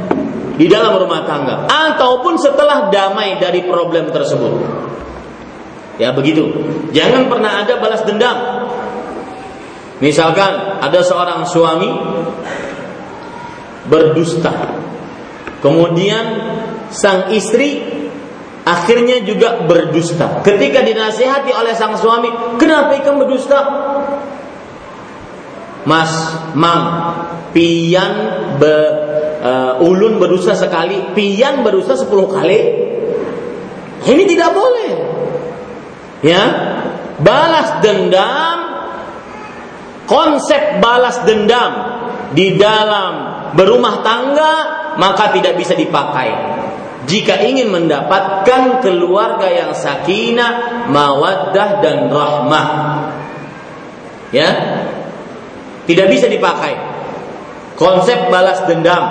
di dalam rumah tangga ataupun setelah damai dari problem tersebut. Ya begitu. Jangan pernah ada balas dendam. Misalkan ada seorang suami berdusta. Kemudian sang istri akhirnya juga berdusta. Ketika dinasihati oleh sang suami, kenapa ikan berdusta? Mas, mang, pian be, uh, ulun berdusta sekali, pian berdusta sepuluh kali. Ini tidak boleh. Ya, balas dendam, konsep balas dendam di dalam berumah tangga maka tidak bisa dipakai jika ingin mendapatkan keluarga yang sakinah, mawaddah dan rahmah. Ya. Tidak bisa dipakai. Konsep balas dendam.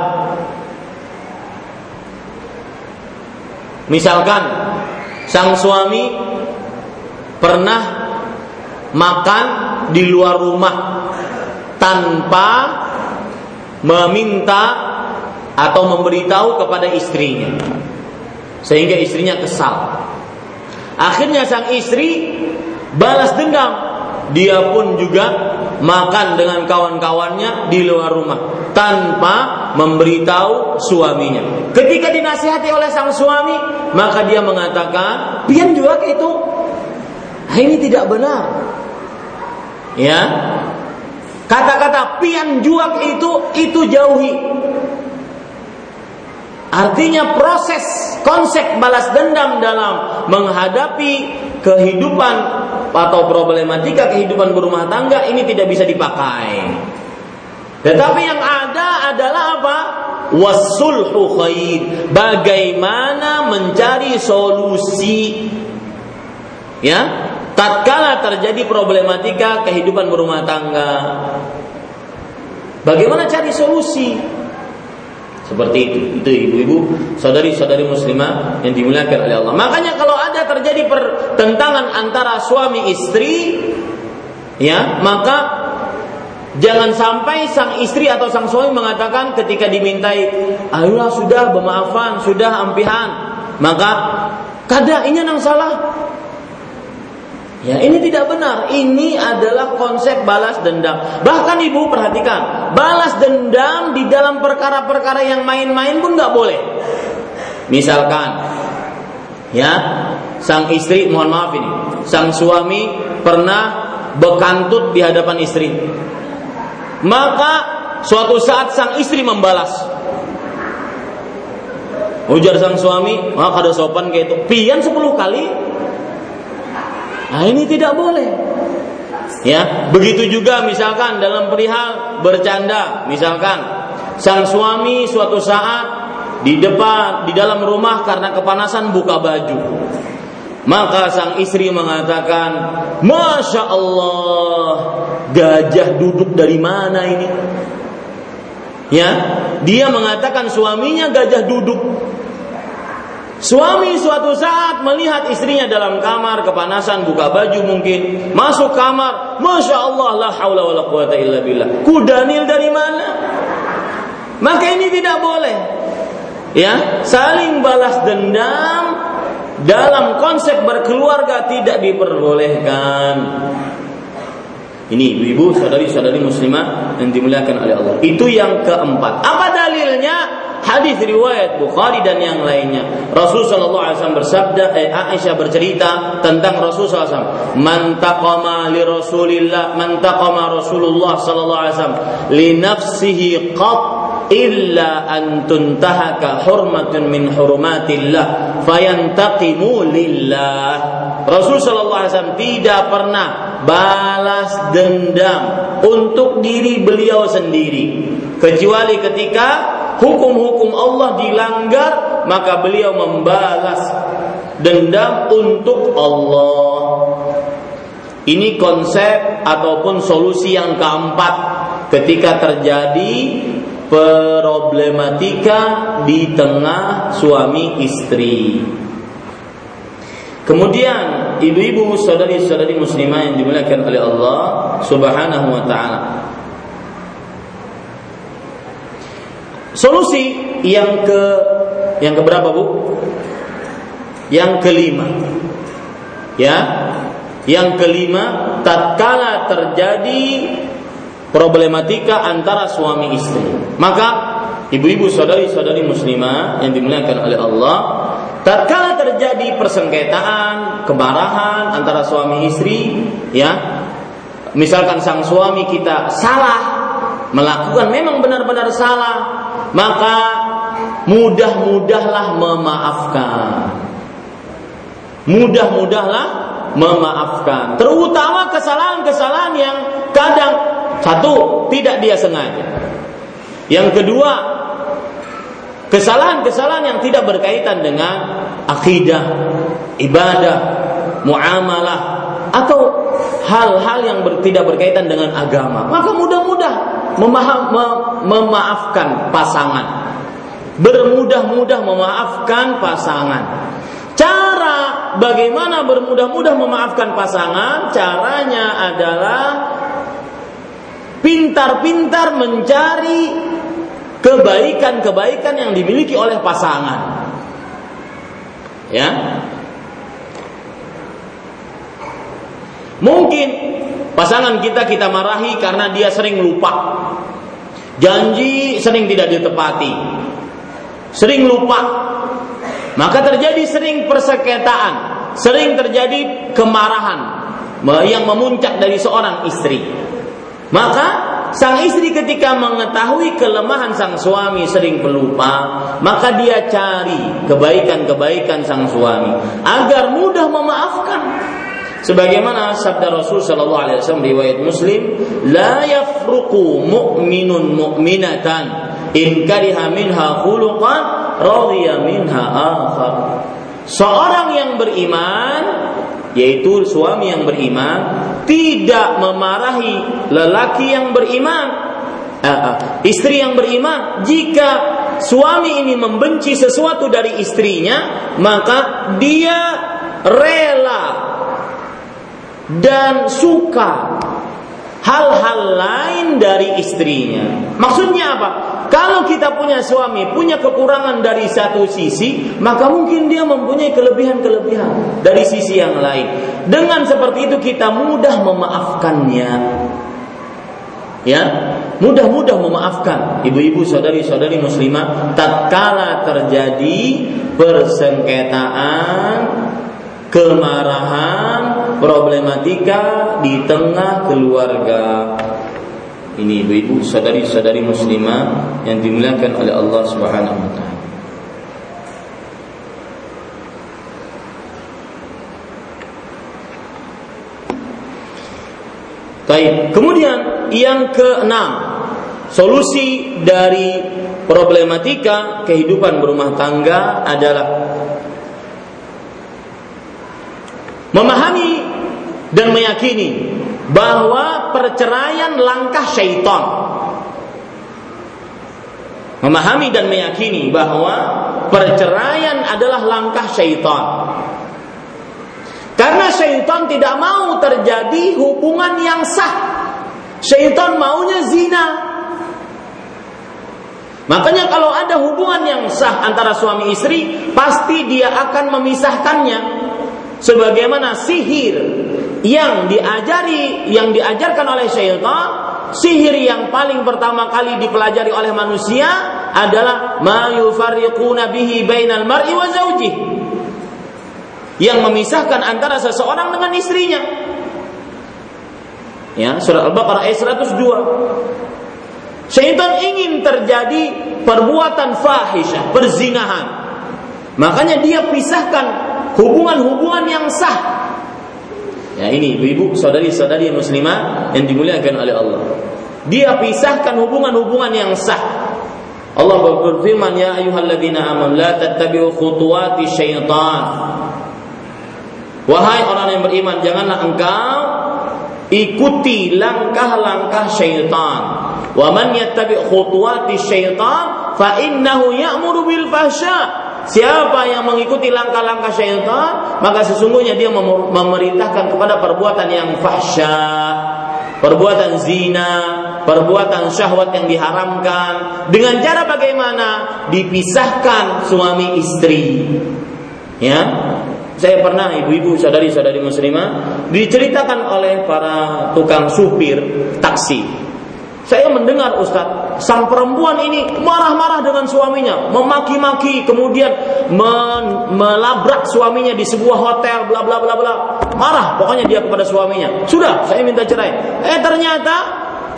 Misalkan sang suami pernah makan di luar rumah tanpa meminta atau memberitahu kepada istrinya sehingga istrinya kesal akhirnya sang istri balas dendam dia pun juga makan dengan kawan-kawannya di luar rumah tanpa memberitahu suaminya. Ketika dinasihati oleh sang suami, maka dia mengatakan, "Pian juga itu." Ini tidak benar. Ya. Kata-kata pian juak itu itu jauhi. Artinya proses konsep balas dendam dalam menghadapi kehidupan atau problematika kehidupan berumah tangga ini tidak bisa dipakai. Tetapi yang ada adalah apa? Wasulhu khair. Bagaimana mencari solusi? Ya, tatkala terjadi problematika kehidupan berumah tangga. Bagaimana cari solusi? Seperti itu. Itu ibu-ibu, saudari-saudari muslimah yang dimuliakan oleh Allah. Makanya kalau ada terjadi pertentangan antara suami istri, ya, maka Jangan sampai sang istri atau sang suami mengatakan ketika dimintai, ayolah sudah bermaafan, sudah ampihan. Maka kada ini yang salah. Ya, ini tidak benar. Ini adalah konsep balas dendam. Bahkan ibu perhatikan, balas dendam di dalam perkara-perkara yang main-main pun nggak boleh. Misalkan, ya, sang istri, mohon maaf ini, sang suami pernah bekantut di hadapan istri. Maka suatu saat sang istri membalas. Ujar sang suami, ah kada sopan kayak itu. Pian sepuluh kali, Nah, ini tidak boleh. Ya, begitu juga misalkan dalam perihal bercanda, misalkan sang suami suatu saat di depan di dalam rumah karena kepanasan buka baju. Maka sang istri mengatakan, Masya Allah, gajah duduk dari mana ini? Ya, dia mengatakan suaminya gajah duduk. Suami suatu saat melihat istrinya dalam kamar kepanasan buka baju mungkin masuk kamar masya Allah la haula wala quwata kudanil dari mana? Maka ini tidak boleh. Ya saling balas dendam dalam konsep berkeluarga tidak diperbolehkan. Ini ibu-ibu saudari-saudari muslimah yang dimuliakan oleh Allah. Itu yang keempat. Apa dalilnya hadis riwayat Bukhari dan yang lainnya. Rasul sallallahu alaihi wasallam bersabda, eh, Aisyah bercerita tentang Rasul sallallahu alaihi wasallam, "Man taqama li Rasulillah, man taqama Rasulullah sallallahu alaihi wasallam li nafsihi qat illa an tuntahaka hurmatun min hurumatillah fayantaqimu lillah." Rasul sallallahu alaihi wasallam tidak pernah balas dendam untuk diri beliau sendiri kecuali ketika hukum-hukum Allah dilanggar, maka beliau membalas dendam untuk Allah. Ini konsep ataupun solusi yang keempat ketika terjadi problematika di tengah suami istri. Kemudian ibu-ibu saudari-saudari muslimah yang dimuliakan oleh Allah Subhanahu wa taala. Solusi yang ke yang keberapa bu? Yang kelima. Ya, yang kelima, tatkala terjadi problematika antara suami istri, maka ibu-ibu saudari-saudari muslimah yang dimuliakan oleh Allah, tatkala terjadi persengketaan, kemarahan antara suami istri, ya, misalkan sang suami kita salah melakukan memang benar-benar salah, maka mudah-mudahlah memaafkan. Mudah-mudahlah memaafkan. Terutama kesalahan-kesalahan yang kadang satu tidak dia sengaja. Yang kedua, kesalahan-kesalahan yang tidak berkaitan dengan akidah, ibadah, muamalah atau hal-hal yang ber, tidak berkaitan dengan agama. Maka mudah-mudah memaham, memaafkan pasangan. Bermudah-mudah memaafkan pasangan. Cara bagaimana bermudah-mudah memaafkan pasangan? Caranya adalah pintar-pintar mencari kebaikan-kebaikan yang dimiliki oleh pasangan. Ya. Mungkin Pasangan kita kita marahi karena dia sering lupa. Janji sering tidak ditepati. Sering lupa. Maka terjadi sering perseketaan, sering terjadi kemarahan yang memuncak dari seorang istri. Maka sang istri ketika mengetahui kelemahan sang suami sering pelupa, maka dia cari kebaikan-kebaikan sang suami agar mudah memaafkan. Sebagaimana sabda Rasul sallallahu alaihi wasallam riwayat Muslim, la yafruqu mu'minun mu'minatan in kariha minha khuluqan radiya minha akhar. Seorang yang beriman yaitu suami yang beriman tidak memarahi lelaki yang beriman uh, istri yang beriman jika suami ini membenci sesuatu dari istrinya maka dia rela dan suka hal-hal lain dari istrinya. Maksudnya apa? Kalau kita punya suami, punya kekurangan dari satu sisi, maka mungkin dia mempunyai kelebihan-kelebihan dari sisi yang lain. Dengan seperti itu kita mudah memaafkannya. Ya, mudah-mudah memaafkan ibu-ibu saudari-saudari muslimah tatkala terjadi persengketaan, kemarahan, problematika di tengah keluarga. Ini ibu-ibu sadari-sadari muslimah yang dimuliakan oleh Allah Subhanahu wa taala. Baik, kemudian yang keenam, solusi dari problematika kehidupan berumah tangga adalah memahami dan meyakini bahwa perceraian langkah syaitan. Memahami dan meyakini bahwa perceraian adalah langkah syaitan. Karena syaitan tidak mau terjadi hubungan yang sah. Syaitan maunya zina. Makanya kalau ada hubungan yang sah antara suami istri, pasti dia akan memisahkannya. Sebagaimana sihir yang diajari yang diajarkan oleh syaitan sihir yang paling pertama kali dipelajari oleh manusia adalah ma bihi bainal mar'i wa zawjih. Yang memisahkan antara seseorang dengan istrinya. Ya surah al-baqarah ayat 102 syaitan ingin terjadi perbuatan fahisyah perzinahan. Makanya dia pisahkan hubungan-hubungan yang sah Ya ini ibu-ibu, saudari-saudari muslimah yang dimuliakan oleh Allah. Dia pisahkan hubungan-hubungan yang sah. Allah berfirman ya ayyuhalladzina amanu la tattabi'u khutuwati syaitan. Wahai orang yang beriman, janganlah engkau ikuti langkah-langkah syaitan. Wa man yattabi' khutuwati syaitan fa innahu ya'muru bil fahsya' Siapa yang mengikuti langkah-langkah syaitan, maka sesungguhnya dia memerintahkan kepada perbuatan yang fahsya, perbuatan zina, perbuatan syahwat yang diharamkan. Dengan cara bagaimana? Dipisahkan suami istri. Ya, saya pernah ibu-ibu saudari-saudari muslimah diceritakan oleh para tukang supir taksi saya mendengar Ustaz, sang perempuan ini marah-marah dengan suaminya, memaki-maki, kemudian melabrak suaminya di sebuah hotel, bla bla bla bla. Marah pokoknya dia kepada suaminya. Sudah, saya minta cerai. Eh ternyata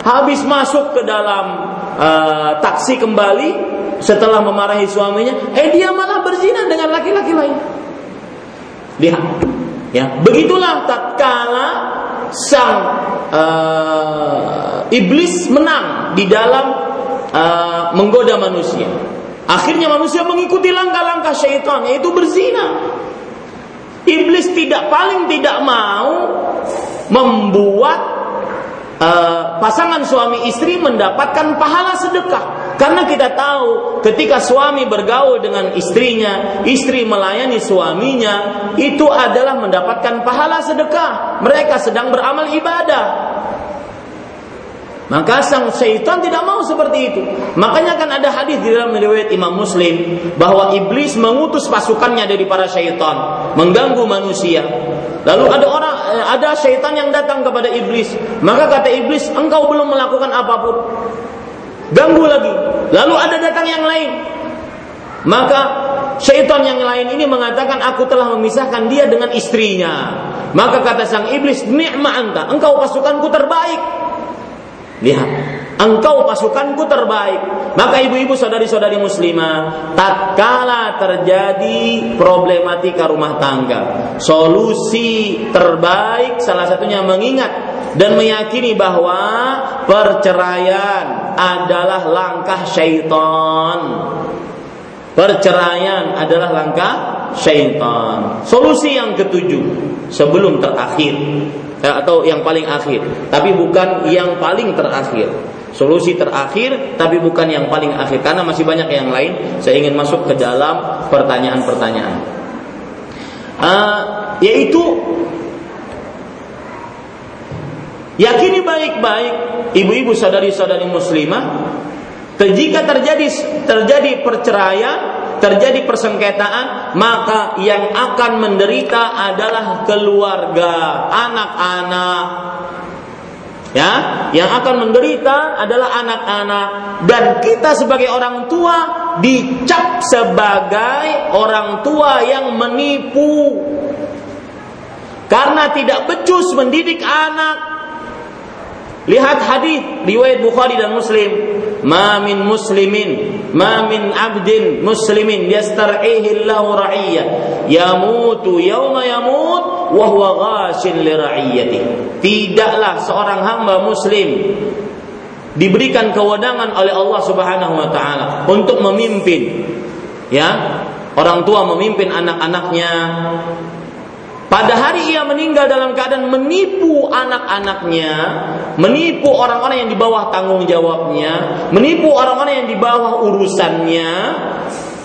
habis masuk ke dalam uh, taksi kembali setelah memarahi suaminya, eh dia malah berzina dengan laki-laki lain. Lihat, ya begitulah tatkala sang uh, iblis menang di dalam uh, menggoda manusia. Akhirnya manusia mengikuti langkah-langkah syaitan yaitu berzina. Iblis tidak paling tidak mau membuat uh, pasangan suami istri mendapatkan pahala sedekah. Karena kita tahu ketika suami bergaul dengan istrinya, istri melayani suaminya, itu adalah mendapatkan pahala sedekah. Mereka sedang beramal ibadah. Maka sang syaitan tidak mau seperti itu. Makanya kan ada hadis di dalam riwayat Imam Muslim bahwa iblis mengutus pasukannya dari para syaitan mengganggu manusia. Lalu ada orang eh, ada syaitan yang datang kepada iblis. Maka kata iblis, "Engkau belum melakukan apa pun." Ganggu lagi. Lalu ada datang yang lain. Maka syaitan yang lain ini mengatakan aku telah memisahkan dia dengan istrinya. Maka kata sang iblis, "Ni'ma anta, engkau pasukanku terbaik." Lihat, engkau pasukanku terbaik. Maka ibu-ibu saudari-saudari muslimah, tatkala terjadi problematika rumah tangga, solusi terbaik salah satunya mengingat dan meyakini bahwa perceraian adalah langkah syaitan. Perceraian adalah langkah syaitan. Solusi yang ketujuh sebelum terakhir ya, atau yang paling akhir, tapi bukan yang paling terakhir. Solusi terakhir, tapi bukan yang paling akhir karena masih banyak yang lain. Saya ingin masuk ke dalam pertanyaan-pertanyaan, uh, yaitu yakini baik-baik, ibu-ibu sadari-sadari muslimah, Jika terjadi terjadi perceraian, terjadi persengketaan, maka yang akan menderita adalah keluarga, anak-anak. Ya, yang akan menderita adalah anak-anak dan kita sebagai orang tua dicap sebagai orang tua yang menipu karena tidak becus mendidik anak Lihat hadis riwayat Bukhari dan Muslim. Ma min muslimin, ma min abdin muslimin yastar'ihi Allahu ra'iyya yamutu yawma yamut wa huwa ghashin li ra'iyyati. Tidaklah seorang hamba muslim diberikan kewenangan oleh Allah Subhanahu wa taala untuk memimpin ya orang tua memimpin anak-anaknya pada hari ia meninggal dalam keadaan menipu anak-anaknya, menipu orang-orang yang di bawah tanggung jawabnya, menipu orang-orang yang di bawah urusannya,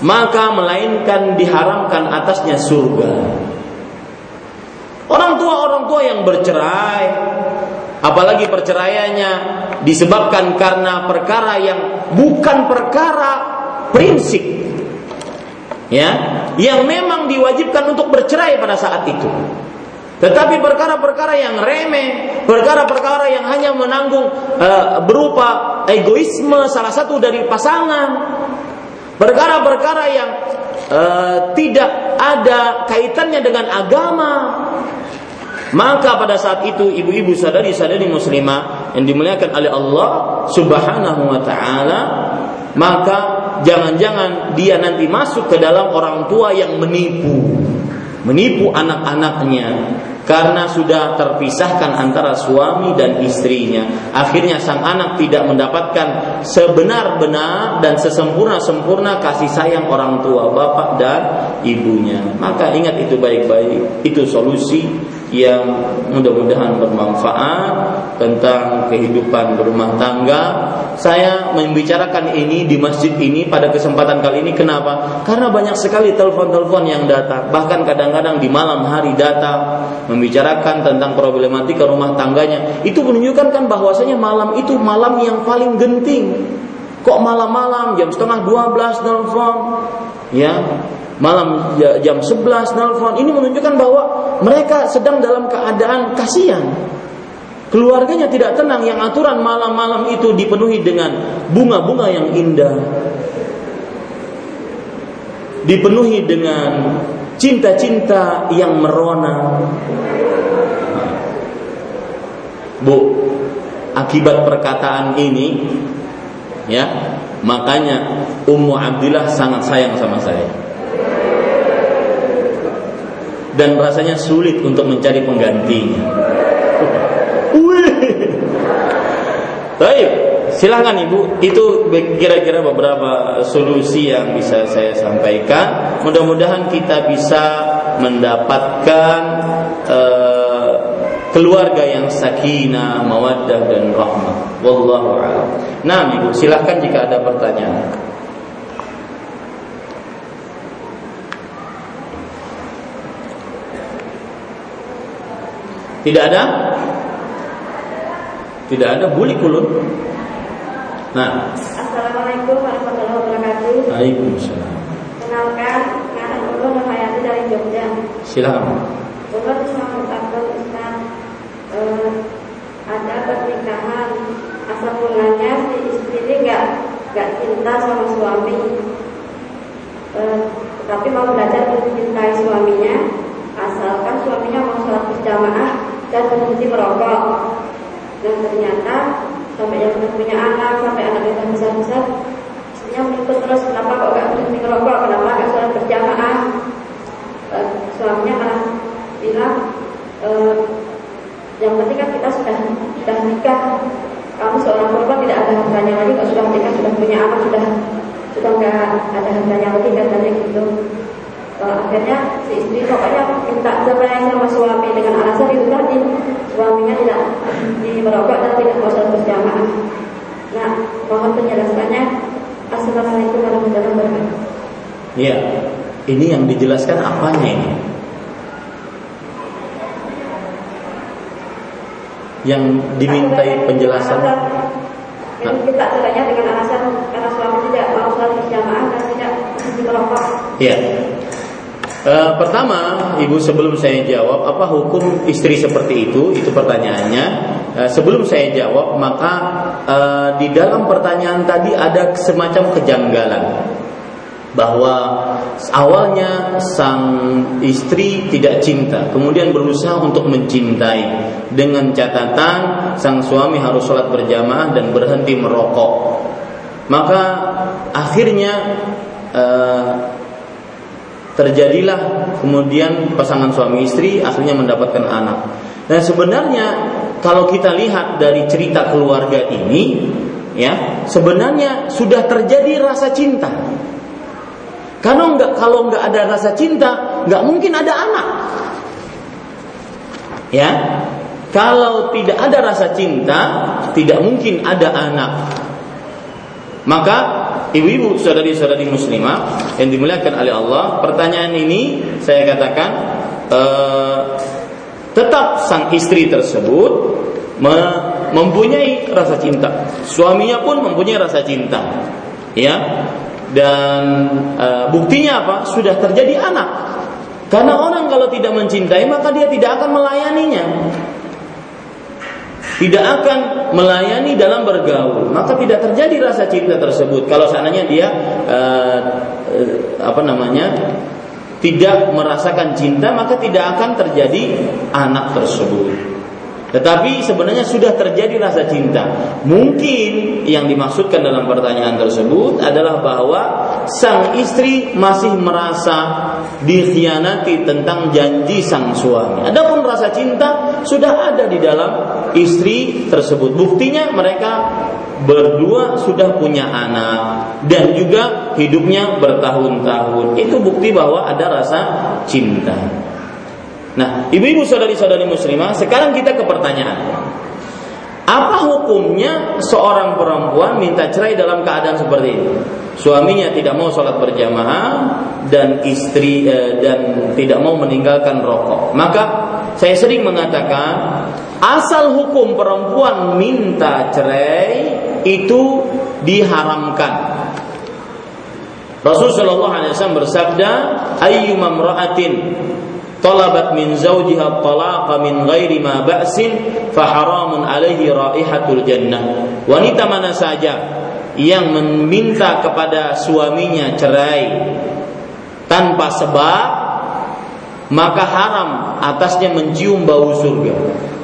maka melainkan diharamkan atasnya surga. Orang tua-orang tua yang bercerai, apalagi perceraiannya disebabkan karena perkara yang bukan perkara prinsip ya? Yang memang diwajibkan untuk bercerai pada saat itu. Tetapi perkara-perkara yang remeh, perkara-perkara yang hanya menanggung uh, berupa egoisme salah satu dari pasangan, perkara-perkara yang uh, tidak ada kaitannya dengan agama, maka pada saat itu ibu-ibu sadari-sadari muslimah yang dimuliakan oleh Allah Subhanahu wa taala, maka jangan-jangan dia nanti masuk ke dalam orang tua yang menipu. Menipu anak-anaknya karena sudah terpisahkan antara suami dan istrinya. Akhirnya sang anak tidak mendapatkan sebenar-benar dan sesempurna-sempurna kasih sayang orang tua, bapak dan ibunya. Maka ingat itu baik-baik, itu solusi yang mudah-mudahan bermanfaat tentang kehidupan berumah tangga. Saya membicarakan ini di masjid ini pada kesempatan kali ini kenapa? Karena banyak sekali telepon-telepon yang datang, bahkan kadang-kadang di malam hari datang membicarakan tentang problematika rumah tangganya. Itu menunjukkan kan bahwasanya malam itu malam yang paling genting. Kok malam-malam jam setengah 12 telepon? Ya, malam jam 11 nelfon ini menunjukkan bahwa mereka sedang dalam keadaan kasihan keluarganya tidak tenang yang aturan malam-malam itu dipenuhi dengan bunga-bunga yang indah dipenuhi dengan cinta-cinta yang merona. Bu akibat perkataan ini ya makanya Ummu Abdillah sangat sayang sama saya. Dan rasanya sulit untuk mencari penggantinya. Baik, silahkan ibu. Itu kira-kira beberapa solusi yang bisa saya sampaikan. Mudah-mudahan kita bisa mendapatkan uh, keluarga yang sakinah, mawaddah dan rahmah. Wallahu a'lam. Nah, ibu, silahkan jika ada pertanyaan. Tidak ada? Tidak ada buli kulun. Nah. Assalamualaikum warahmatullahi wabarakatuh. Waalaikumsalam. Kenalkan, nama Ulun Nurhayati dari Jogja. Silakan. Ulun bisa mengatakan Ustaz eh, ada pernikahan asal mulanya si istri ini nggak nggak cinta sama suami, eh, tapi mau belajar mencintai suaminya, asalkan suaminya mau sholat berjamaah dan berhenti merokok dan ternyata sampai yang sudah punya anak sampai anaknya sudah besar besar istrinya mengikut terus kenapa kok gak berhenti merokok kenapa gak sholat berjamaah? E, suaminya malah bilang e, yang penting kan kita sudah sudah nikah kamu seorang perempuan tidak ada harganya lagi. Kalau sudah nikah sudah punya anak sudah sudah nggak ada harganya lagi katanya gitu akhirnya si istri pokoknya minta cerai sama suami dengan alasan itu tadi suaminya tidak di merokok dan tidak mau sholat berjamaah. Nah, mohon penjelasannya. Assalamualaikum warahmatullahi wabarakatuh. Iya, ini yang dijelaskan apanya ini? Yang dimintai penjelasan Yang kita ceritanya dengan alasan karena suami tidak mau sholat berjamaah dan tidak merokok. Ya. E, pertama, ibu sebelum saya jawab apa hukum istri seperti itu, itu pertanyaannya. E, sebelum saya jawab, maka e, di dalam pertanyaan tadi ada semacam kejanggalan bahwa awalnya sang istri tidak cinta, kemudian berusaha untuk mencintai dengan catatan sang suami harus sholat berjamaah dan berhenti merokok. Maka akhirnya eh, terjadilah kemudian pasangan suami istri akhirnya mendapatkan anak. Dan sebenarnya kalau kita lihat dari cerita keluarga ini, ya sebenarnya sudah terjadi rasa cinta karena nggak kalau nggak ada rasa cinta, nggak mungkin ada anak. Ya, kalau tidak ada rasa cinta, tidak mungkin ada anak. Maka ibu-ibu saudari-saudari muslimah yang dimuliakan oleh Allah, pertanyaan ini saya katakan eh, tetap sang istri tersebut mempunyai rasa cinta. Suaminya pun mempunyai rasa cinta. Ya, dan e, buktinya apa? Sudah terjadi anak. Karena orang kalau tidak mencintai maka dia tidak akan melayaninya. Tidak akan melayani dalam bergaul, maka tidak terjadi rasa cinta tersebut. Kalau seandainya dia e, e, apa namanya tidak merasakan cinta, maka tidak akan terjadi anak tersebut. Tetapi sebenarnya sudah terjadi rasa cinta. Mungkin yang dimaksudkan dalam pertanyaan tersebut adalah bahwa sang istri masih merasa dikhianati tentang janji sang suami. Adapun rasa cinta sudah ada di dalam istri tersebut. Buktinya mereka berdua sudah punya anak dan juga hidupnya bertahun-tahun. Itu bukti bahwa ada rasa cinta. Nah, ibu-ibu saudari-saudari muslimah, sekarang kita ke pertanyaan. Apa hukumnya seorang perempuan minta cerai dalam keadaan seperti ini? Suaminya tidak mau sholat berjamaah dan istri eh, dan tidak mau meninggalkan rokok. Maka saya sering mengatakan asal hukum perempuan minta cerai itu diharamkan. Rasulullah Wasallam bersabda, "Ayyumam ra'atin talabat min zawjiha talaqa min ghairi ma ba'sin fa haramun alaihi raihatul jannah. Wanita mana saja yang meminta kepada suaminya cerai tanpa sebab maka haram atasnya mencium bau surga.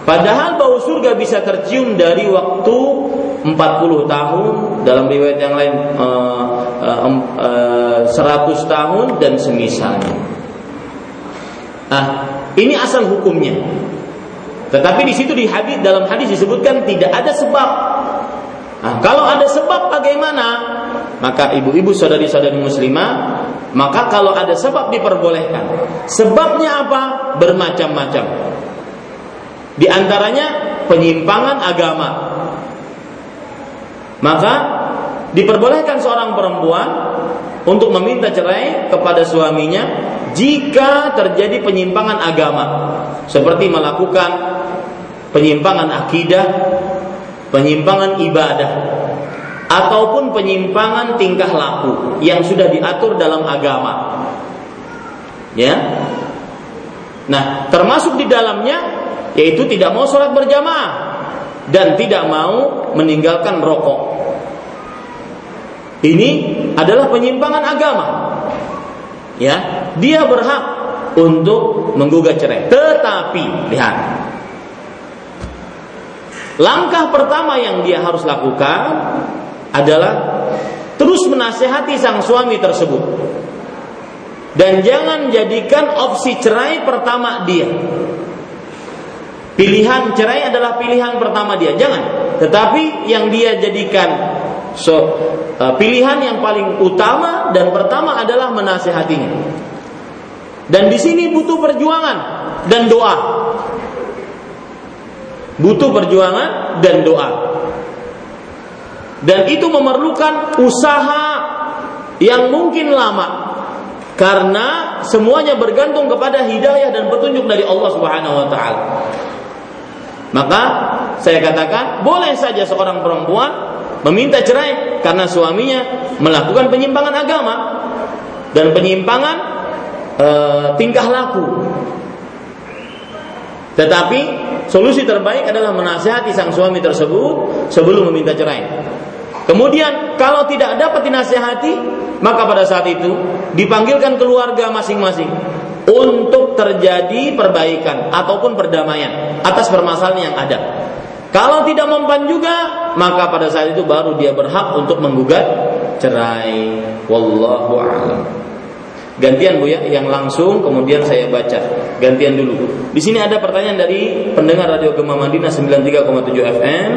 Padahal bau surga bisa tercium dari waktu 40 tahun dalam riwayat yang lain uh, uh, uh, 100 tahun dan semisalnya. Nah, ini asal hukumnya. Tetapi di situ di hadis dalam hadis disebutkan tidak ada sebab. Nah, kalau ada sebab bagaimana? Maka ibu-ibu saudari-saudari muslimah, maka kalau ada sebab diperbolehkan. Sebabnya apa? Bermacam-macam. Di antaranya penyimpangan agama. Maka diperbolehkan seorang perempuan untuk meminta cerai kepada suaminya jika terjadi penyimpangan agama seperti melakukan penyimpangan akidah, penyimpangan ibadah ataupun penyimpangan tingkah laku yang sudah diatur dalam agama. Ya. Nah, termasuk di dalamnya yaitu tidak mau sholat berjamaah dan tidak mau meninggalkan rokok. Ini adalah penyimpangan agama ya dia berhak untuk menggugat cerai. Tetapi lihat, langkah pertama yang dia harus lakukan adalah terus menasehati sang suami tersebut. Dan jangan jadikan opsi cerai pertama dia. Pilihan cerai adalah pilihan pertama dia, jangan. Tetapi yang dia jadikan So, uh, pilihan yang paling utama dan pertama adalah menasehatinya. Dan di sini butuh perjuangan dan doa. Butuh perjuangan dan doa. Dan itu memerlukan usaha yang mungkin lama. Karena semuanya bergantung kepada hidayah dan petunjuk dari Allah Subhanahu wa taala. Maka saya katakan boleh saja seorang perempuan meminta cerai karena suaminya melakukan penyimpangan agama dan penyimpangan e, tingkah laku. Tetapi solusi terbaik adalah menasihati sang suami tersebut sebelum meminta cerai. Kemudian kalau tidak dapat dinasihati, maka pada saat itu dipanggilkan keluarga masing-masing untuk terjadi perbaikan ataupun perdamaian atas permasalahan yang ada. Kalau tidak mempan juga, maka pada saat itu baru dia berhak untuk menggugat cerai. Wallahu a'lam. Gantian Bu ya, yang langsung kemudian saya baca. Gantian dulu. Di sini ada pertanyaan dari pendengar Radio Gema Madinah 93,7 FM.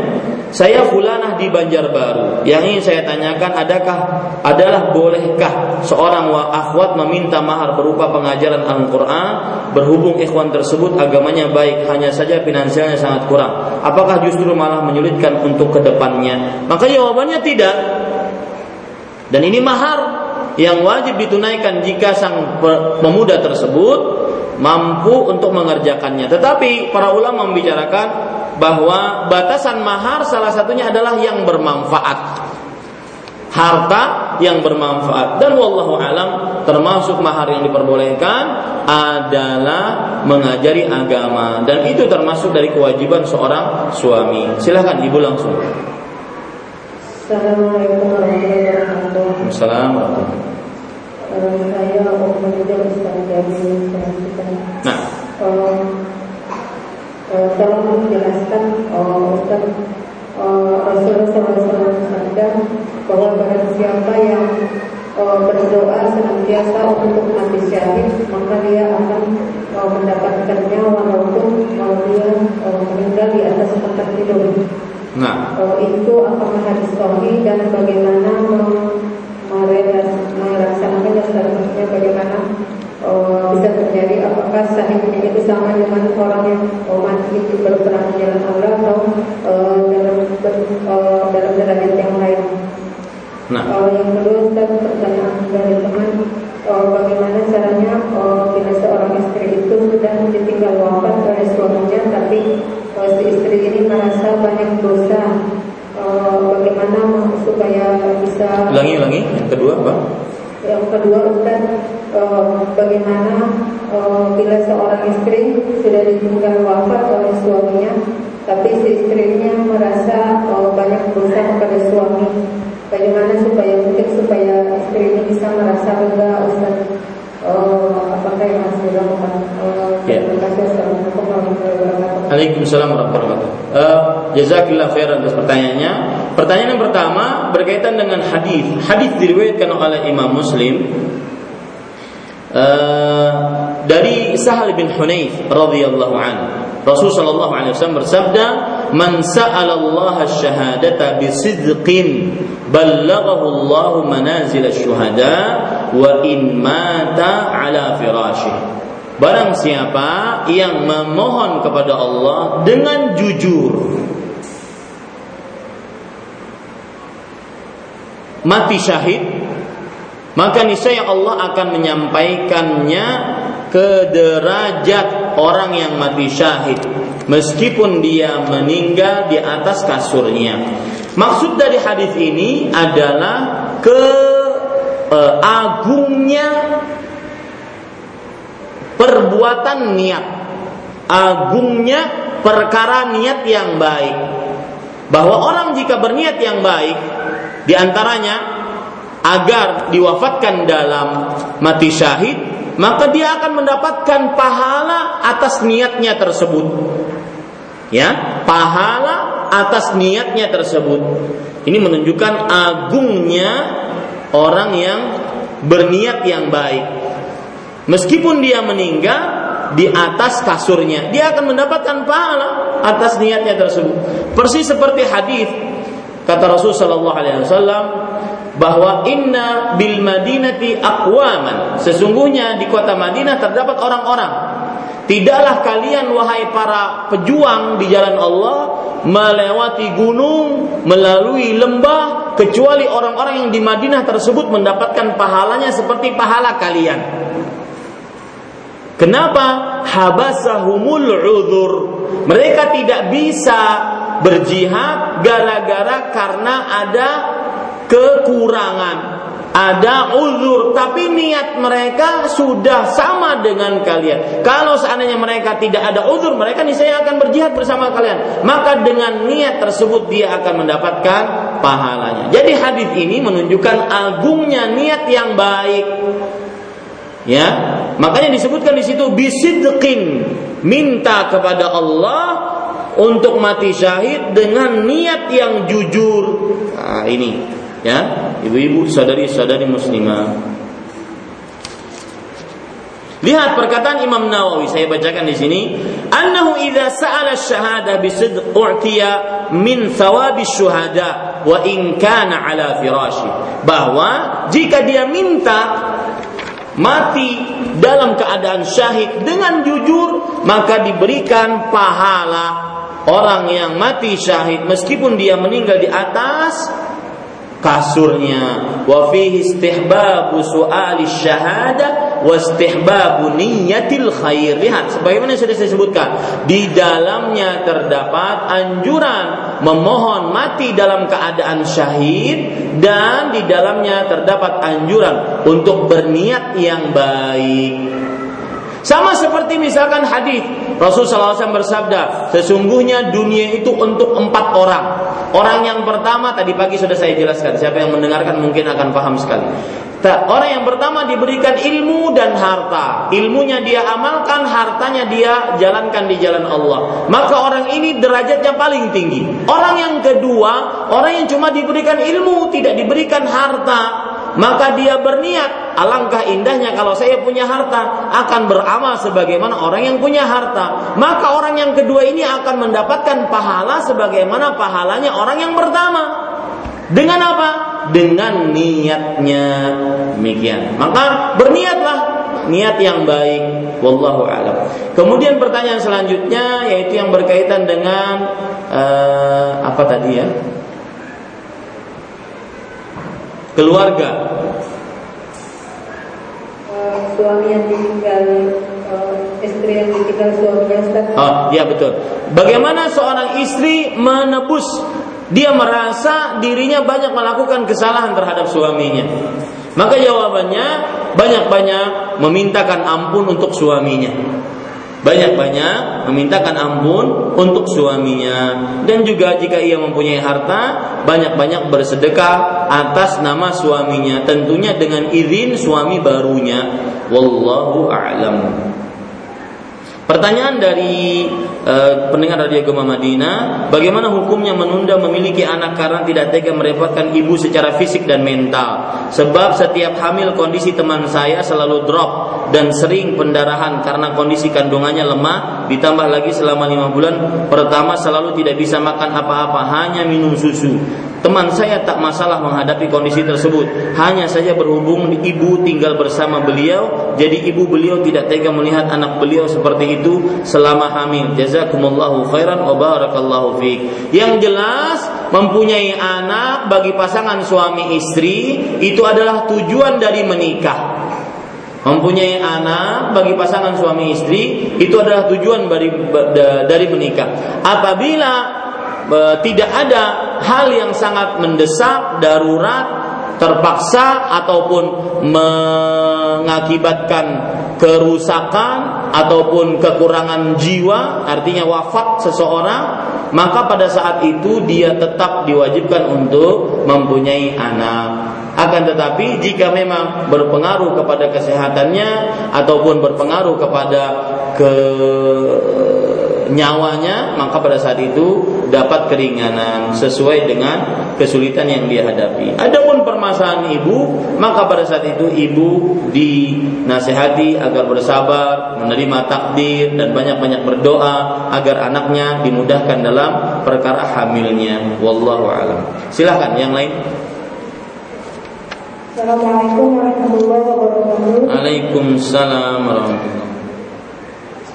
Saya fulanah di Banjarbaru. Yang ingin saya tanyakan adakah adalah bolehkah seorang wa akhwat meminta mahar berupa pengajaran Al-Qur'an berhubung ikhwan tersebut agamanya baik hanya saja finansialnya sangat kurang. Apakah justru malah menyulitkan untuk ke depannya? Maka jawabannya tidak. Dan ini mahar yang wajib ditunaikan jika sang pemuda tersebut mampu untuk mengerjakannya. Tetapi para ulama membicarakan bahwa batasan mahar salah satunya adalah yang bermanfaat. Harta yang bermanfaat dan wallahu alam termasuk mahar yang diperbolehkan adalah mengajari agama dan itu termasuk dari kewajiban seorang suami. Silahkan ibu langsung. Assalamualaikum warahmatullahi wabarakatuh. Assalamualaikum saya mau juga Ustaz dari Nah. Uh, uh, tolong menjelaskan uh, Ustaz uh, Rasulullah SAW bersabda bahwa barang siapa yang uh, berdoa senantiasa untuk mati syahid maka dia akan uh, mendapatkannya walaupun uh, dia uh, meninggal di atas tempat tidur. Nah, uh, itu apakah hadis sahih dan bagaimana merasakannya selanjutnya bagaimana uh, bisa terjadi apakah sahihnya itu sama dengan orang yang uh, mati itu baru pernah jalan Allah atau uh, dalam uh, dalam derajat yang lain. Nah. Uh, yang kedua dan pertanyaan dari teman uh, bagaimana caranya uh, bila seorang istri itu sudah ditinggal wafat oleh suaminya tapi uh, si istri ini merasa banyak dosa uh, bagaimana supaya bisa ulangi ulangi yang kedua apa yang kedua Ustaz uh, bagaimana uh, bila seorang istri sudah ditinggal wafat oleh suaminya tapi si istrinya merasa uh, banyak dosa kepada suami. Bagaimana supaya mungkin supaya istri ini bisa merasa lega Ustaz? Uh, apakah yang harus dilakukan? Uh, ya. terima kasih. Assalamualaikum warahmatullahi wabarakatuh. Waalaikumsalam warahmatullahi wabarakatuh. Uh, Jazakillah khairan atas pertanyaannya Pertanyaan yang pertama berkaitan dengan hadis. Hadis diriwayatkan oleh Imam Muslim uh, dari Sahal bin Hunayf radhiyallahu anhu. Rasul sallallahu alaihi wasallam bersabda, "Man sa'ala Allah asy-syahadata bisidqin, ballaghahu Allah manazil asy-syuhada wa in mata ala firasyih." Barang siapa yang memohon kepada Allah dengan jujur mati syahid maka niscaya Allah akan menyampaikannya ke derajat orang yang mati syahid meskipun dia meninggal di atas kasurnya. Maksud dari hadis ini adalah ke uh, agungnya perbuatan niat, agungnya perkara niat yang baik. Bahwa orang jika berniat yang baik, di antaranya agar diwafatkan dalam mati syahid, maka dia akan mendapatkan pahala atas niatnya tersebut. Ya, pahala atas niatnya tersebut. Ini menunjukkan agungnya orang yang berniat yang baik. Meskipun dia meninggal di atas kasurnya, dia akan mendapatkan pahala atas niatnya tersebut. Persis seperti hadis Kata Rasul Shallallahu Alaihi Wasallam bahwa inna bil madinati aqwaman sesungguhnya di kota Madinah terdapat orang-orang tidaklah kalian wahai para pejuang di jalan Allah melewati gunung melalui lembah kecuali orang-orang yang di Madinah tersebut mendapatkan pahalanya seperti pahala kalian Kenapa? Habasahumul udzur. Mereka tidak bisa berjihad gara-gara karena ada kekurangan ada uzur tapi niat mereka sudah sama dengan kalian. Kalau seandainya mereka tidak ada uzur, mereka niscaya akan berjihad bersama kalian. Maka dengan niat tersebut dia akan mendapatkan pahalanya. Jadi hadis ini menunjukkan agungnya niat yang baik. Ya, makanya disebutkan di situ bisidqin minta kepada Allah untuk mati syahid dengan niat yang jujur. Nah, ini ya ibu-ibu sadari-sadari muslimah Lihat perkataan Imam Nawawi saya bacakan di sini, annahu idza sa'ala syahada bisidq u'tiya min thawabi syuhada wa in kana ala firashi. Bahwa jika dia minta mati dalam keadaan syahid dengan jujur maka diberikan pahala orang yang mati syahid meskipun dia meninggal di atas kasurnya. Wa fihi istihbabu su'ali syahada wa istihbabu niyatil khair. Lihat sebagaimana sudah saya sebutkan di dalamnya terdapat anjuran memohon mati dalam keadaan syahid dan di dalamnya terdapat anjuran untuk berniat yang baik sama seperti misalkan hadis Rasulullah SAW bersabda, sesungguhnya dunia itu untuk empat orang. Orang yang pertama tadi pagi sudah saya jelaskan. Siapa yang mendengarkan mungkin akan paham sekali. Orang yang pertama diberikan ilmu dan harta. Ilmunya dia amalkan, hartanya dia jalankan di jalan Allah. Maka orang ini derajatnya paling tinggi. Orang yang kedua, orang yang cuma diberikan ilmu, tidak diberikan harta maka dia berniat alangkah indahnya kalau saya punya harta akan beramal sebagaimana orang yang punya harta. Maka orang yang kedua ini akan mendapatkan pahala sebagaimana pahalanya orang yang pertama. Dengan apa? Dengan niatnya. Demikian. Maka berniatlah niat yang baik. Wallahu alam. Kemudian pertanyaan selanjutnya yaitu yang berkaitan dengan uh, apa tadi ya keluarga uh, suami yang ditinggal uh, istri yang ditinggal suaminya Oh, iya betul. Bagaimana seorang istri menebus dia merasa dirinya banyak melakukan kesalahan terhadap suaminya. Maka jawabannya banyak-banyak memintakan ampun untuk suaminya banyak-banyak memintakan ampun untuk suaminya. Dan juga jika ia mempunyai harta banyak-banyak bersedekah atas nama suaminya. Tentunya dengan izin suami barunya. Wallahu a'lam Pertanyaan dari uh, pendengar radio Gema Madinah, bagaimana hukumnya menunda memiliki anak karena tidak tega merepotkan ibu secara fisik dan mental? Sebab setiap hamil kondisi teman saya selalu drop dan sering pendarahan karena kondisi kandungannya lemah, ditambah lagi selama lima bulan pertama selalu tidak bisa makan apa-apa, hanya minum susu. Teman saya tak masalah menghadapi kondisi tersebut. Hanya saja berhubung ibu tinggal bersama beliau, jadi ibu beliau tidak tega melihat anak beliau seperti itu selama hamil. Jazakumullahu khairan wa barakallahu fiik. Yang jelas mempunyai anak bagi pasangan suami istri itu adalah tujuan dari menikah. Mempunyai anak bagi pasangan suami istri itu adalah tujuan dari dari menikah. Apabila tidak ada hal yang sangat mendesak, darurat, terpaksa ataupun mengakibatkan kerusakan ataupun kekurangan jiwa, artinya wafat seseorang, maka pada saat itu dia tetap diwajibkan untuk mempunyai anak. Akan tetapi jika memang berpengaruh kepada kesehatannya ataupun berpengaruh kepada ke nyawanya maka pada saat itu dapat keringanan sesuai dengan kesulitan yang dia hadapi. Adapun permasalahan ibu, maka pada saat itu ibu dinasehati agar bersabar, menerima takdir dan banyak-banyak berdoa agar anaknya dimudahkan dalam perkara hamilnya. Wallahu alam. Silahkan yang lain. Assalamualaikum warahmatullahi wabarakatuh. Waalaikumsalam warahmatullahi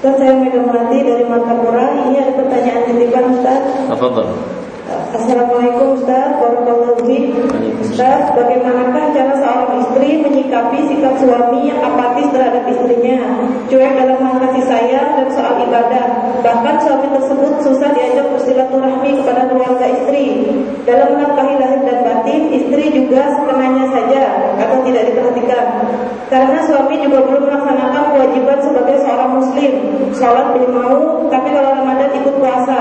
Ustaz saya Megamati dari Martapura. Ini ada pertanyaan titipan Ustaz. Tafadhol. Eh, Assalamualaikum Ustaz. Warahmatullahi Ustaz, bagaimanakah cara seorang istri menyikapi sikap suami yang apatis terhadap istrinya? Cuek dalam hal kasih sayang dan soal ibadah. Bahkan suami tersebut susah diajak bersilaturahmi kepada keluarga istri. Dalam menafkahi lahir dan batin, istri juga sekenanya saja atau tidak diperhatikan karena suami juga belum melaksanakan kewajiban sebagai seorang muslim. Sholat belum mau tapi kalau Ramadan ikut puasa.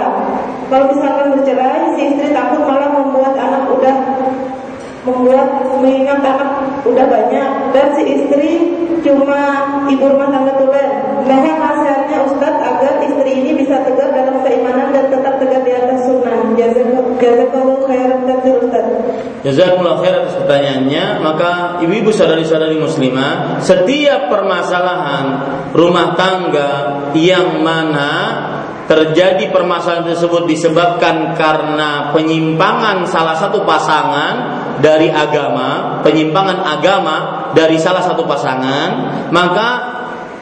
Kalau misalkan bercerai si istri takut malah membuat anak udah membuat mengingat anak udah banyak. Dan si istri cuma ibu rumah tangga tulen mohon nah, nasihatnya Ustadz agar istri ini bisa tegar dalam keimanan dan tetap tegar di atas sunnah. Jazakallah khairan Ustaz. Jazakumullah khair atas pertanyaannya. Maka ibu-ibu saudari-saudari muslimah, setiap permasalahan rumah tangga yang mana terjadi permasalahan tersebut disebabkan karena penyimpangan salah satu pasangan dari agama, penyimpangan agama dari salah satu pasangan, maka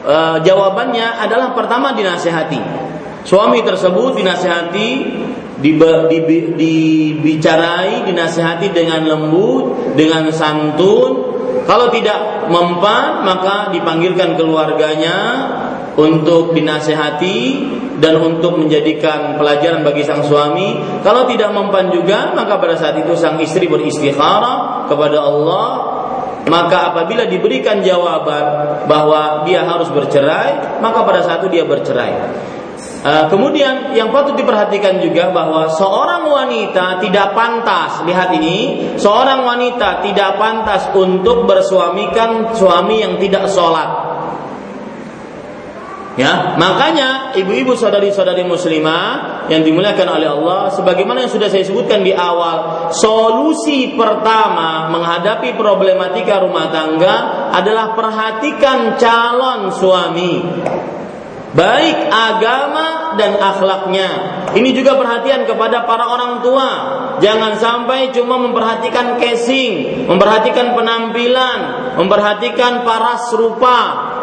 e, jawabannya adalah pertama dinasehati. Suami tersebut dinasehati, dibicarai, dinasehati dengan lembut, dengan santun. Kalau tidak mempan, maka dipanggilkan keluarganya untuk dinasehati dan untuk menjadikan pelajaran bagi sang suami. Kalau tidak mempan juga, maka pada saat itu sang istri beristikharah kepada Allah. Maka apabila diberikan jawaban bahwa dia harus bercerai, maka pada saat itu dia bercerai. Uh, kemudian yang patut diperhatikan juga bahwa seorang wanita tidak pantas lihat ini seorang wanita tidak pantas untuk bersuamikan suami yang tidak sholat Ya, makanya ibu-ibu saudari-saudari muslimah yang dimuliakan oleh Allah, sebagaimana yang sudah saya sebutkan di awal, solusi pertama menghadapi problematika rumah tangga adalah perhatikan calon suami. Baik agama dan akhlaknya. Ini juga perhatian kepada para orang tua. Jangan sampai cuma memperhatikan casing, memperhatikan penampilan, memperhatikan paras rupa,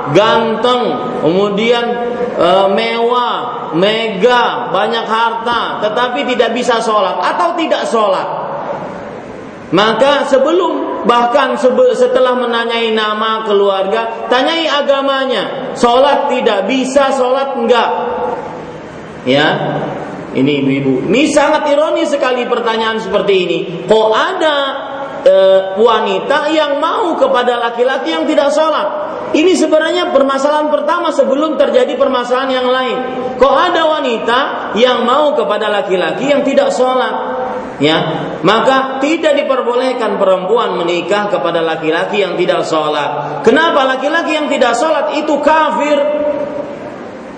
ganteng, kemudian e, mewah, mega, banyak harta, tetapi tidak bisa sholat atau tidak sholat. Maka sebelum bahkan setelah menanyai nama keluarga, tanyai agamanya. Sholat tidak bisa, sholat enggak. Ya, ini ibu-ibu. Ini sangat ironis sekali pertanyaan seperti ini. Kok ada e, wanita yang mau kepada laki-laki yang tidak sholat? Ini sebenarnya permasalahan pertama sebelum terjadi permasalahan yang lain. Kok ada wanita yang mau kepada laki-laki yang tidak sholat? Ya, maka tidak diperbolehkan perempuan menikah kepada laki-laki yang tidak sholat. Kenapa laki-laki yang tidak sholat itu kafir?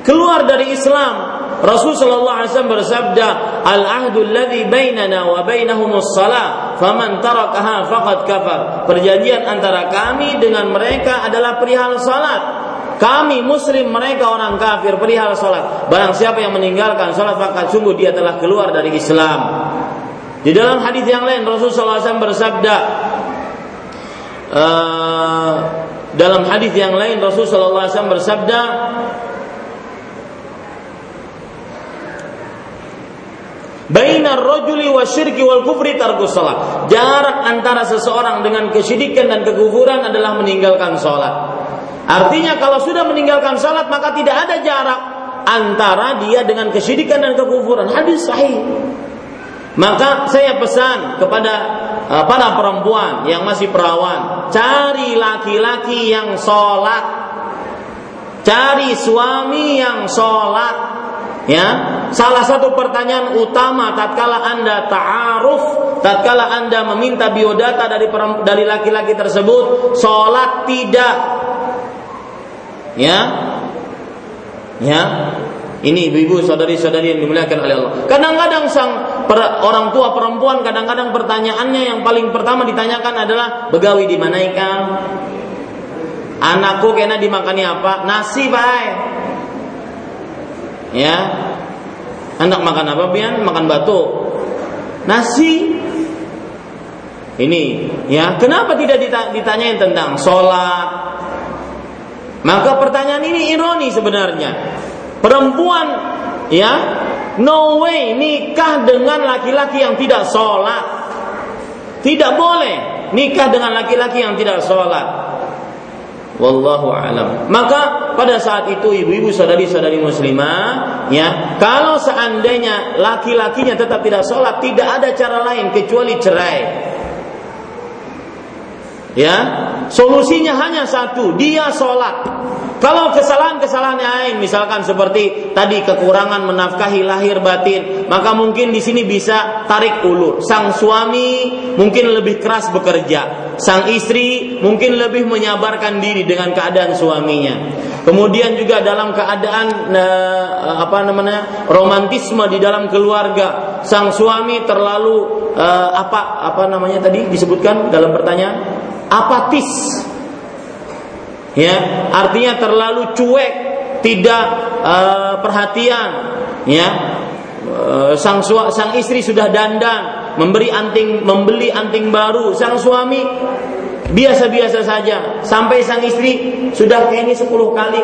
Keluar dari Islam. Rasul sallallahu alaihi wasallam bersabda, "Al-ahdu alladhi bainana wa bainahumus shalah, faman tarakaha faqad kafar." Perjanjian antara kami dengan mereka adalah perihal salat. Kami muslim, mereka orang kafir perihal salat. Barang siapa yang meninggalkan salat maka sungguh dia telah keluar dari Islam. Di dalam hadis yang lain Rasul sallallahu alaihi wasallam bersabda, uh, dalam hadis yang lain Rasul sallallahu alaihi wasallam bersabda Bainar rajuli wa syirki wal kufri tarkus salat. Jarak antara seseorang dengan kesyirikan dan kekufuran adalah meninggalkan salat. Artinya kalau sudah meninggalkan salat maka tidak ada jarak antara dia dengan kesyirikan dan kekufuran. Hadis sahih. Maka saya pesan kepada uh, para perempuan yang masih perawan, cari laki-laki yang sholat, cari suami yang sholat, Ya, salah satu pertanyaan utama tatkala Anda ta'aruf, tatkala Anda meminta biodata dari dari laki-laki tersebut, sholat tidak. Ya. Ya. Ini ibu-ibu, saudari-saudari yang dimuliakan oleh Allah. Kadang-kadang sang per, orang tua perempuan kadang-kadang pertanyaannya yang paling pertama ditanyakan adalah begawi di mana ikan? Anakku kena dimakani apa? Nasi, baik ya. Anak makan apa pian? Makan batu. Nasi? Ini ya. Kenapa tidak ditanyain tentang sholat? Maka pertanyaan ini ironi sebenarnya. Perempuan ya no way nikah dengan laki-laki yang tidak sholat tidak boleh nikah dengan laki-laki yang tidak sholat Wallahu alam. Maka pada saat itu ibu-ibu saudari-saudari muslimah, ya, kalau seandainya laki-lakinya tetap tidak sholat, tidak ada cara lain kecuali cerai. Ya, solusinya hanya satu, dia sholat. Kalau kesalahan-kesalahan lain, misalkan seperti tadi kekurangan menafkahi lahir batin, maka mungkin di sini bisa tarik ulur. Sang suami mungkin lebih keras bekerja, sang istri mungkin lebih menyabarkan diri dengan keadaan suaminya. Kemudian juga dalam keadaan eh, apa namanya romantisme di dalam keluarga, sang suami terlalu eh, apa apa namanya tadi disebutkan dalam pertanyaan apatis. Ya, artinya terlalu cuek, tidak uh, perhatian, ya. Uh, sang sua, sang istri sudah dandan, memberi anting, membeli anting baru, sang suami biasa-biasa saja, sampai sang istri sudah ini 10 kali.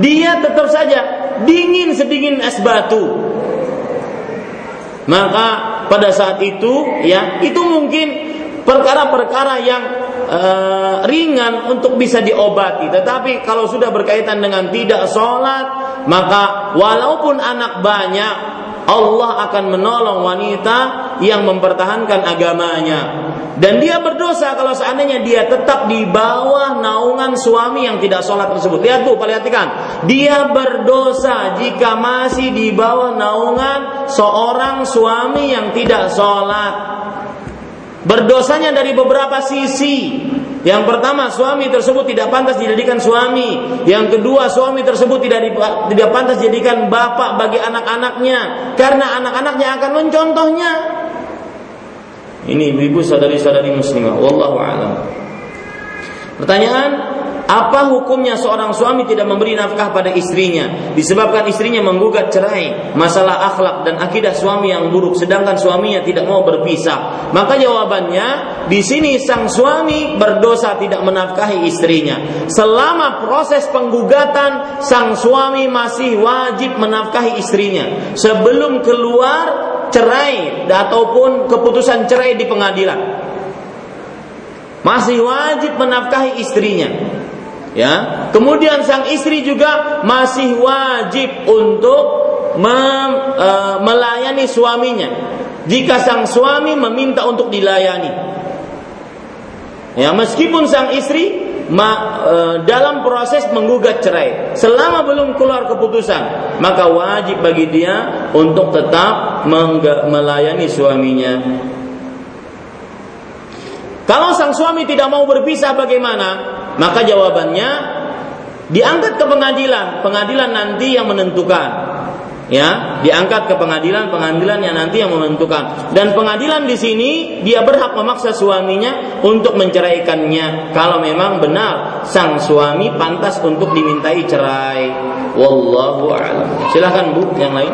Dia tetap saja dingin sedingin es batu. Maka pada saat itu ya itu mungkin perkara-perkara yang uh, ringan untuk bisa diobati. Tetapi kalau sudah berkaitan dengan tidak sholat, maka walaupun anak banyak, Allah akan menolong wanita yang mempertahankan agamanya. Dan dia berdosa kalau seandainya dia tetap di bawah naungan suami yang tidak sholat tersebut. Lihat tuh, perhatikan. Dia berdosa jika masih di bawah naungan seorang suami yang tidak sholat. Berdosanya dari beberapa sisi. Yang pertama, suami tersebut tidak pantas dijadikan suami. Yang kedua, suami tersebut tidak tidak pantas dijadikan bapak bagi anak-anaknya karena anak-anaknya akan mencontohnya. Ini ibu saudari-saudari muslimah, wallahu a'lam. Pertanyaan, apa hukumnya seorang suami tidak memberi nafkah pada istrinya disebabkan istrinya menggugat cerai, masalah akhlak dan akidah suami yang buruk sedangkan suaminya tidak mau berpisah? Maka jawabannya di sini sang suami berdosa tidak menafkahi istrinya. Selama proses penggugatan sang suami masih wajib menafkahi istrinya sebelum keluar cerai ataupun keputusan cerai di pengadilan. Masih wajib menafkahi istrinya ya. Kemudian sang istri juga masih wajib untuk mem, e, melayani suaminya. Jika sang suami meminta untuk dilayani. Ya meskipun sang istri ma, e, dalam proses menggugat cerai selama belum keluar keputusan maka wajib bagi dia untuk tetap melayani suaminya. Kalau sang suami tidak mau berpisah bagaimana maka jawabannya diangkat ke pengadilan, pengadilan nanti yang menentukan. Ya, diangkat ke pengadilan, pengadilan yang nanti yang menentukan. Dan pengadilan di sini dia berhak memaksa suaminya untuk menceraikannya kalau memang benar sang suami pantas untuk dimintai cerai. Wallahu a'lam. Silakan Bu yang lain.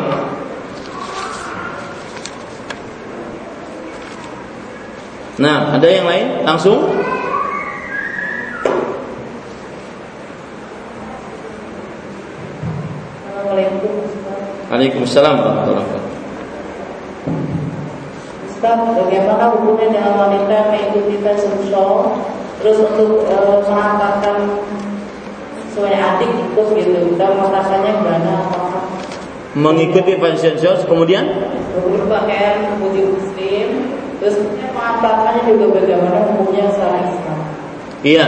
Nah, ada yang lain? Langsung? Waalaikumsalam warahmatullahi wabarakatuh. Ustaz, bagaimana hubungannya dengan wanita mengikuti fashion show? Terus untuk e, mengatakan sesuai adik ikut gitu dan merasakannya gimana? Mengikuti fashion show kemudian? Berpakaian putih muslim terus mengatakannya juga bagaimana hukumnya secara Islam? Iya,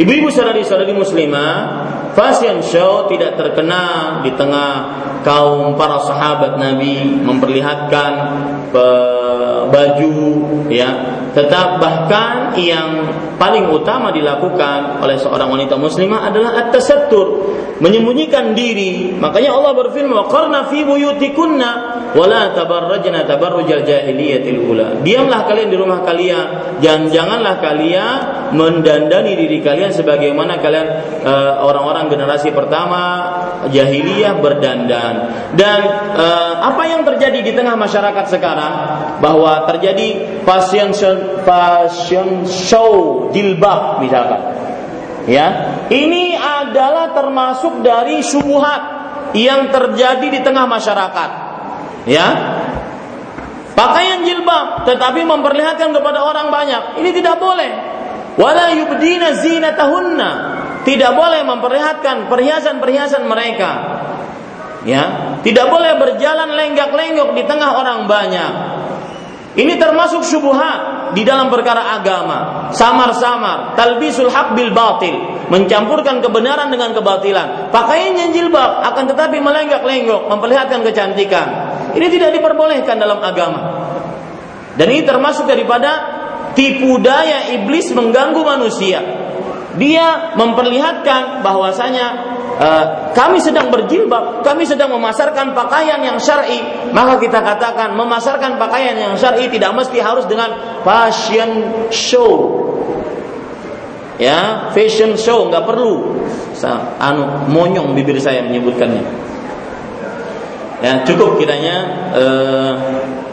ibu-ibu saudari-saudari muslimah, fashion show tidak terkenal di tengah kaum para sahabat Nabi memperlihatkan baju ya. Tetap bahkan yang paling utama dilakukan oleh seorang wanita muslimah adalah at-tasattur menyembunyikan diri. Makanya Allah berfirman qarna fi buyutikunna wala tabarrajna tabarrujal jahiliyatil ula. Diamlah kalian di rumah kalian. Jangan janganlah kalian mendandani diri kalian sebagaimana kalian eh, orang-orang generasi pertama jahiliyah berdandan. Dan uh, apa yang terjadi di tengah masyarakat sekarang? Bahwa terjadi fashion show, fashion show jilbab misalkan. Ya, ini adalah termasuk dari syubhat yang terjadi di tengah masyarakat. Ya, pakaian jilbab tetapi memperlihatkan kepada orang banyak. Ini tidak boleh. Wala yubdina zinatahunna. Tidak boleh memperlihatkan perhiasan-perhiasan mereka. Ya, tidak boleh berjalan lenggak-lenggok di tengah orang banyak. Ini termasuk syubhat di dalam perkara agama, samar-samar, talbisul haq bil batil, mencampurkan kebenaran dengan kebatilan. Pakaiannya jilbab akan tetapi melenggak-lenggok, memperlihatkan kecantikan. Ini tidak diperbolehkan dalam agama. Dan ini termasuk daripada tipu daya iblis mengganggu manusia. Dia memperlihatkan bahwasanya uh, kami sedang berjilbab, kami sedang memasarkan pakaian yang syar'i, maka kita katakan memasarkan pakaian yang syar'i tidak mesti harus dengan fashion show. Ya, fashion show nggak perlu. Anu monyong bibir saya menyebutkannya. Ya, cukup kiranya uh,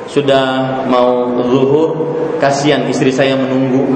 sudah mau zuhur, kasihan istri saya menunggu.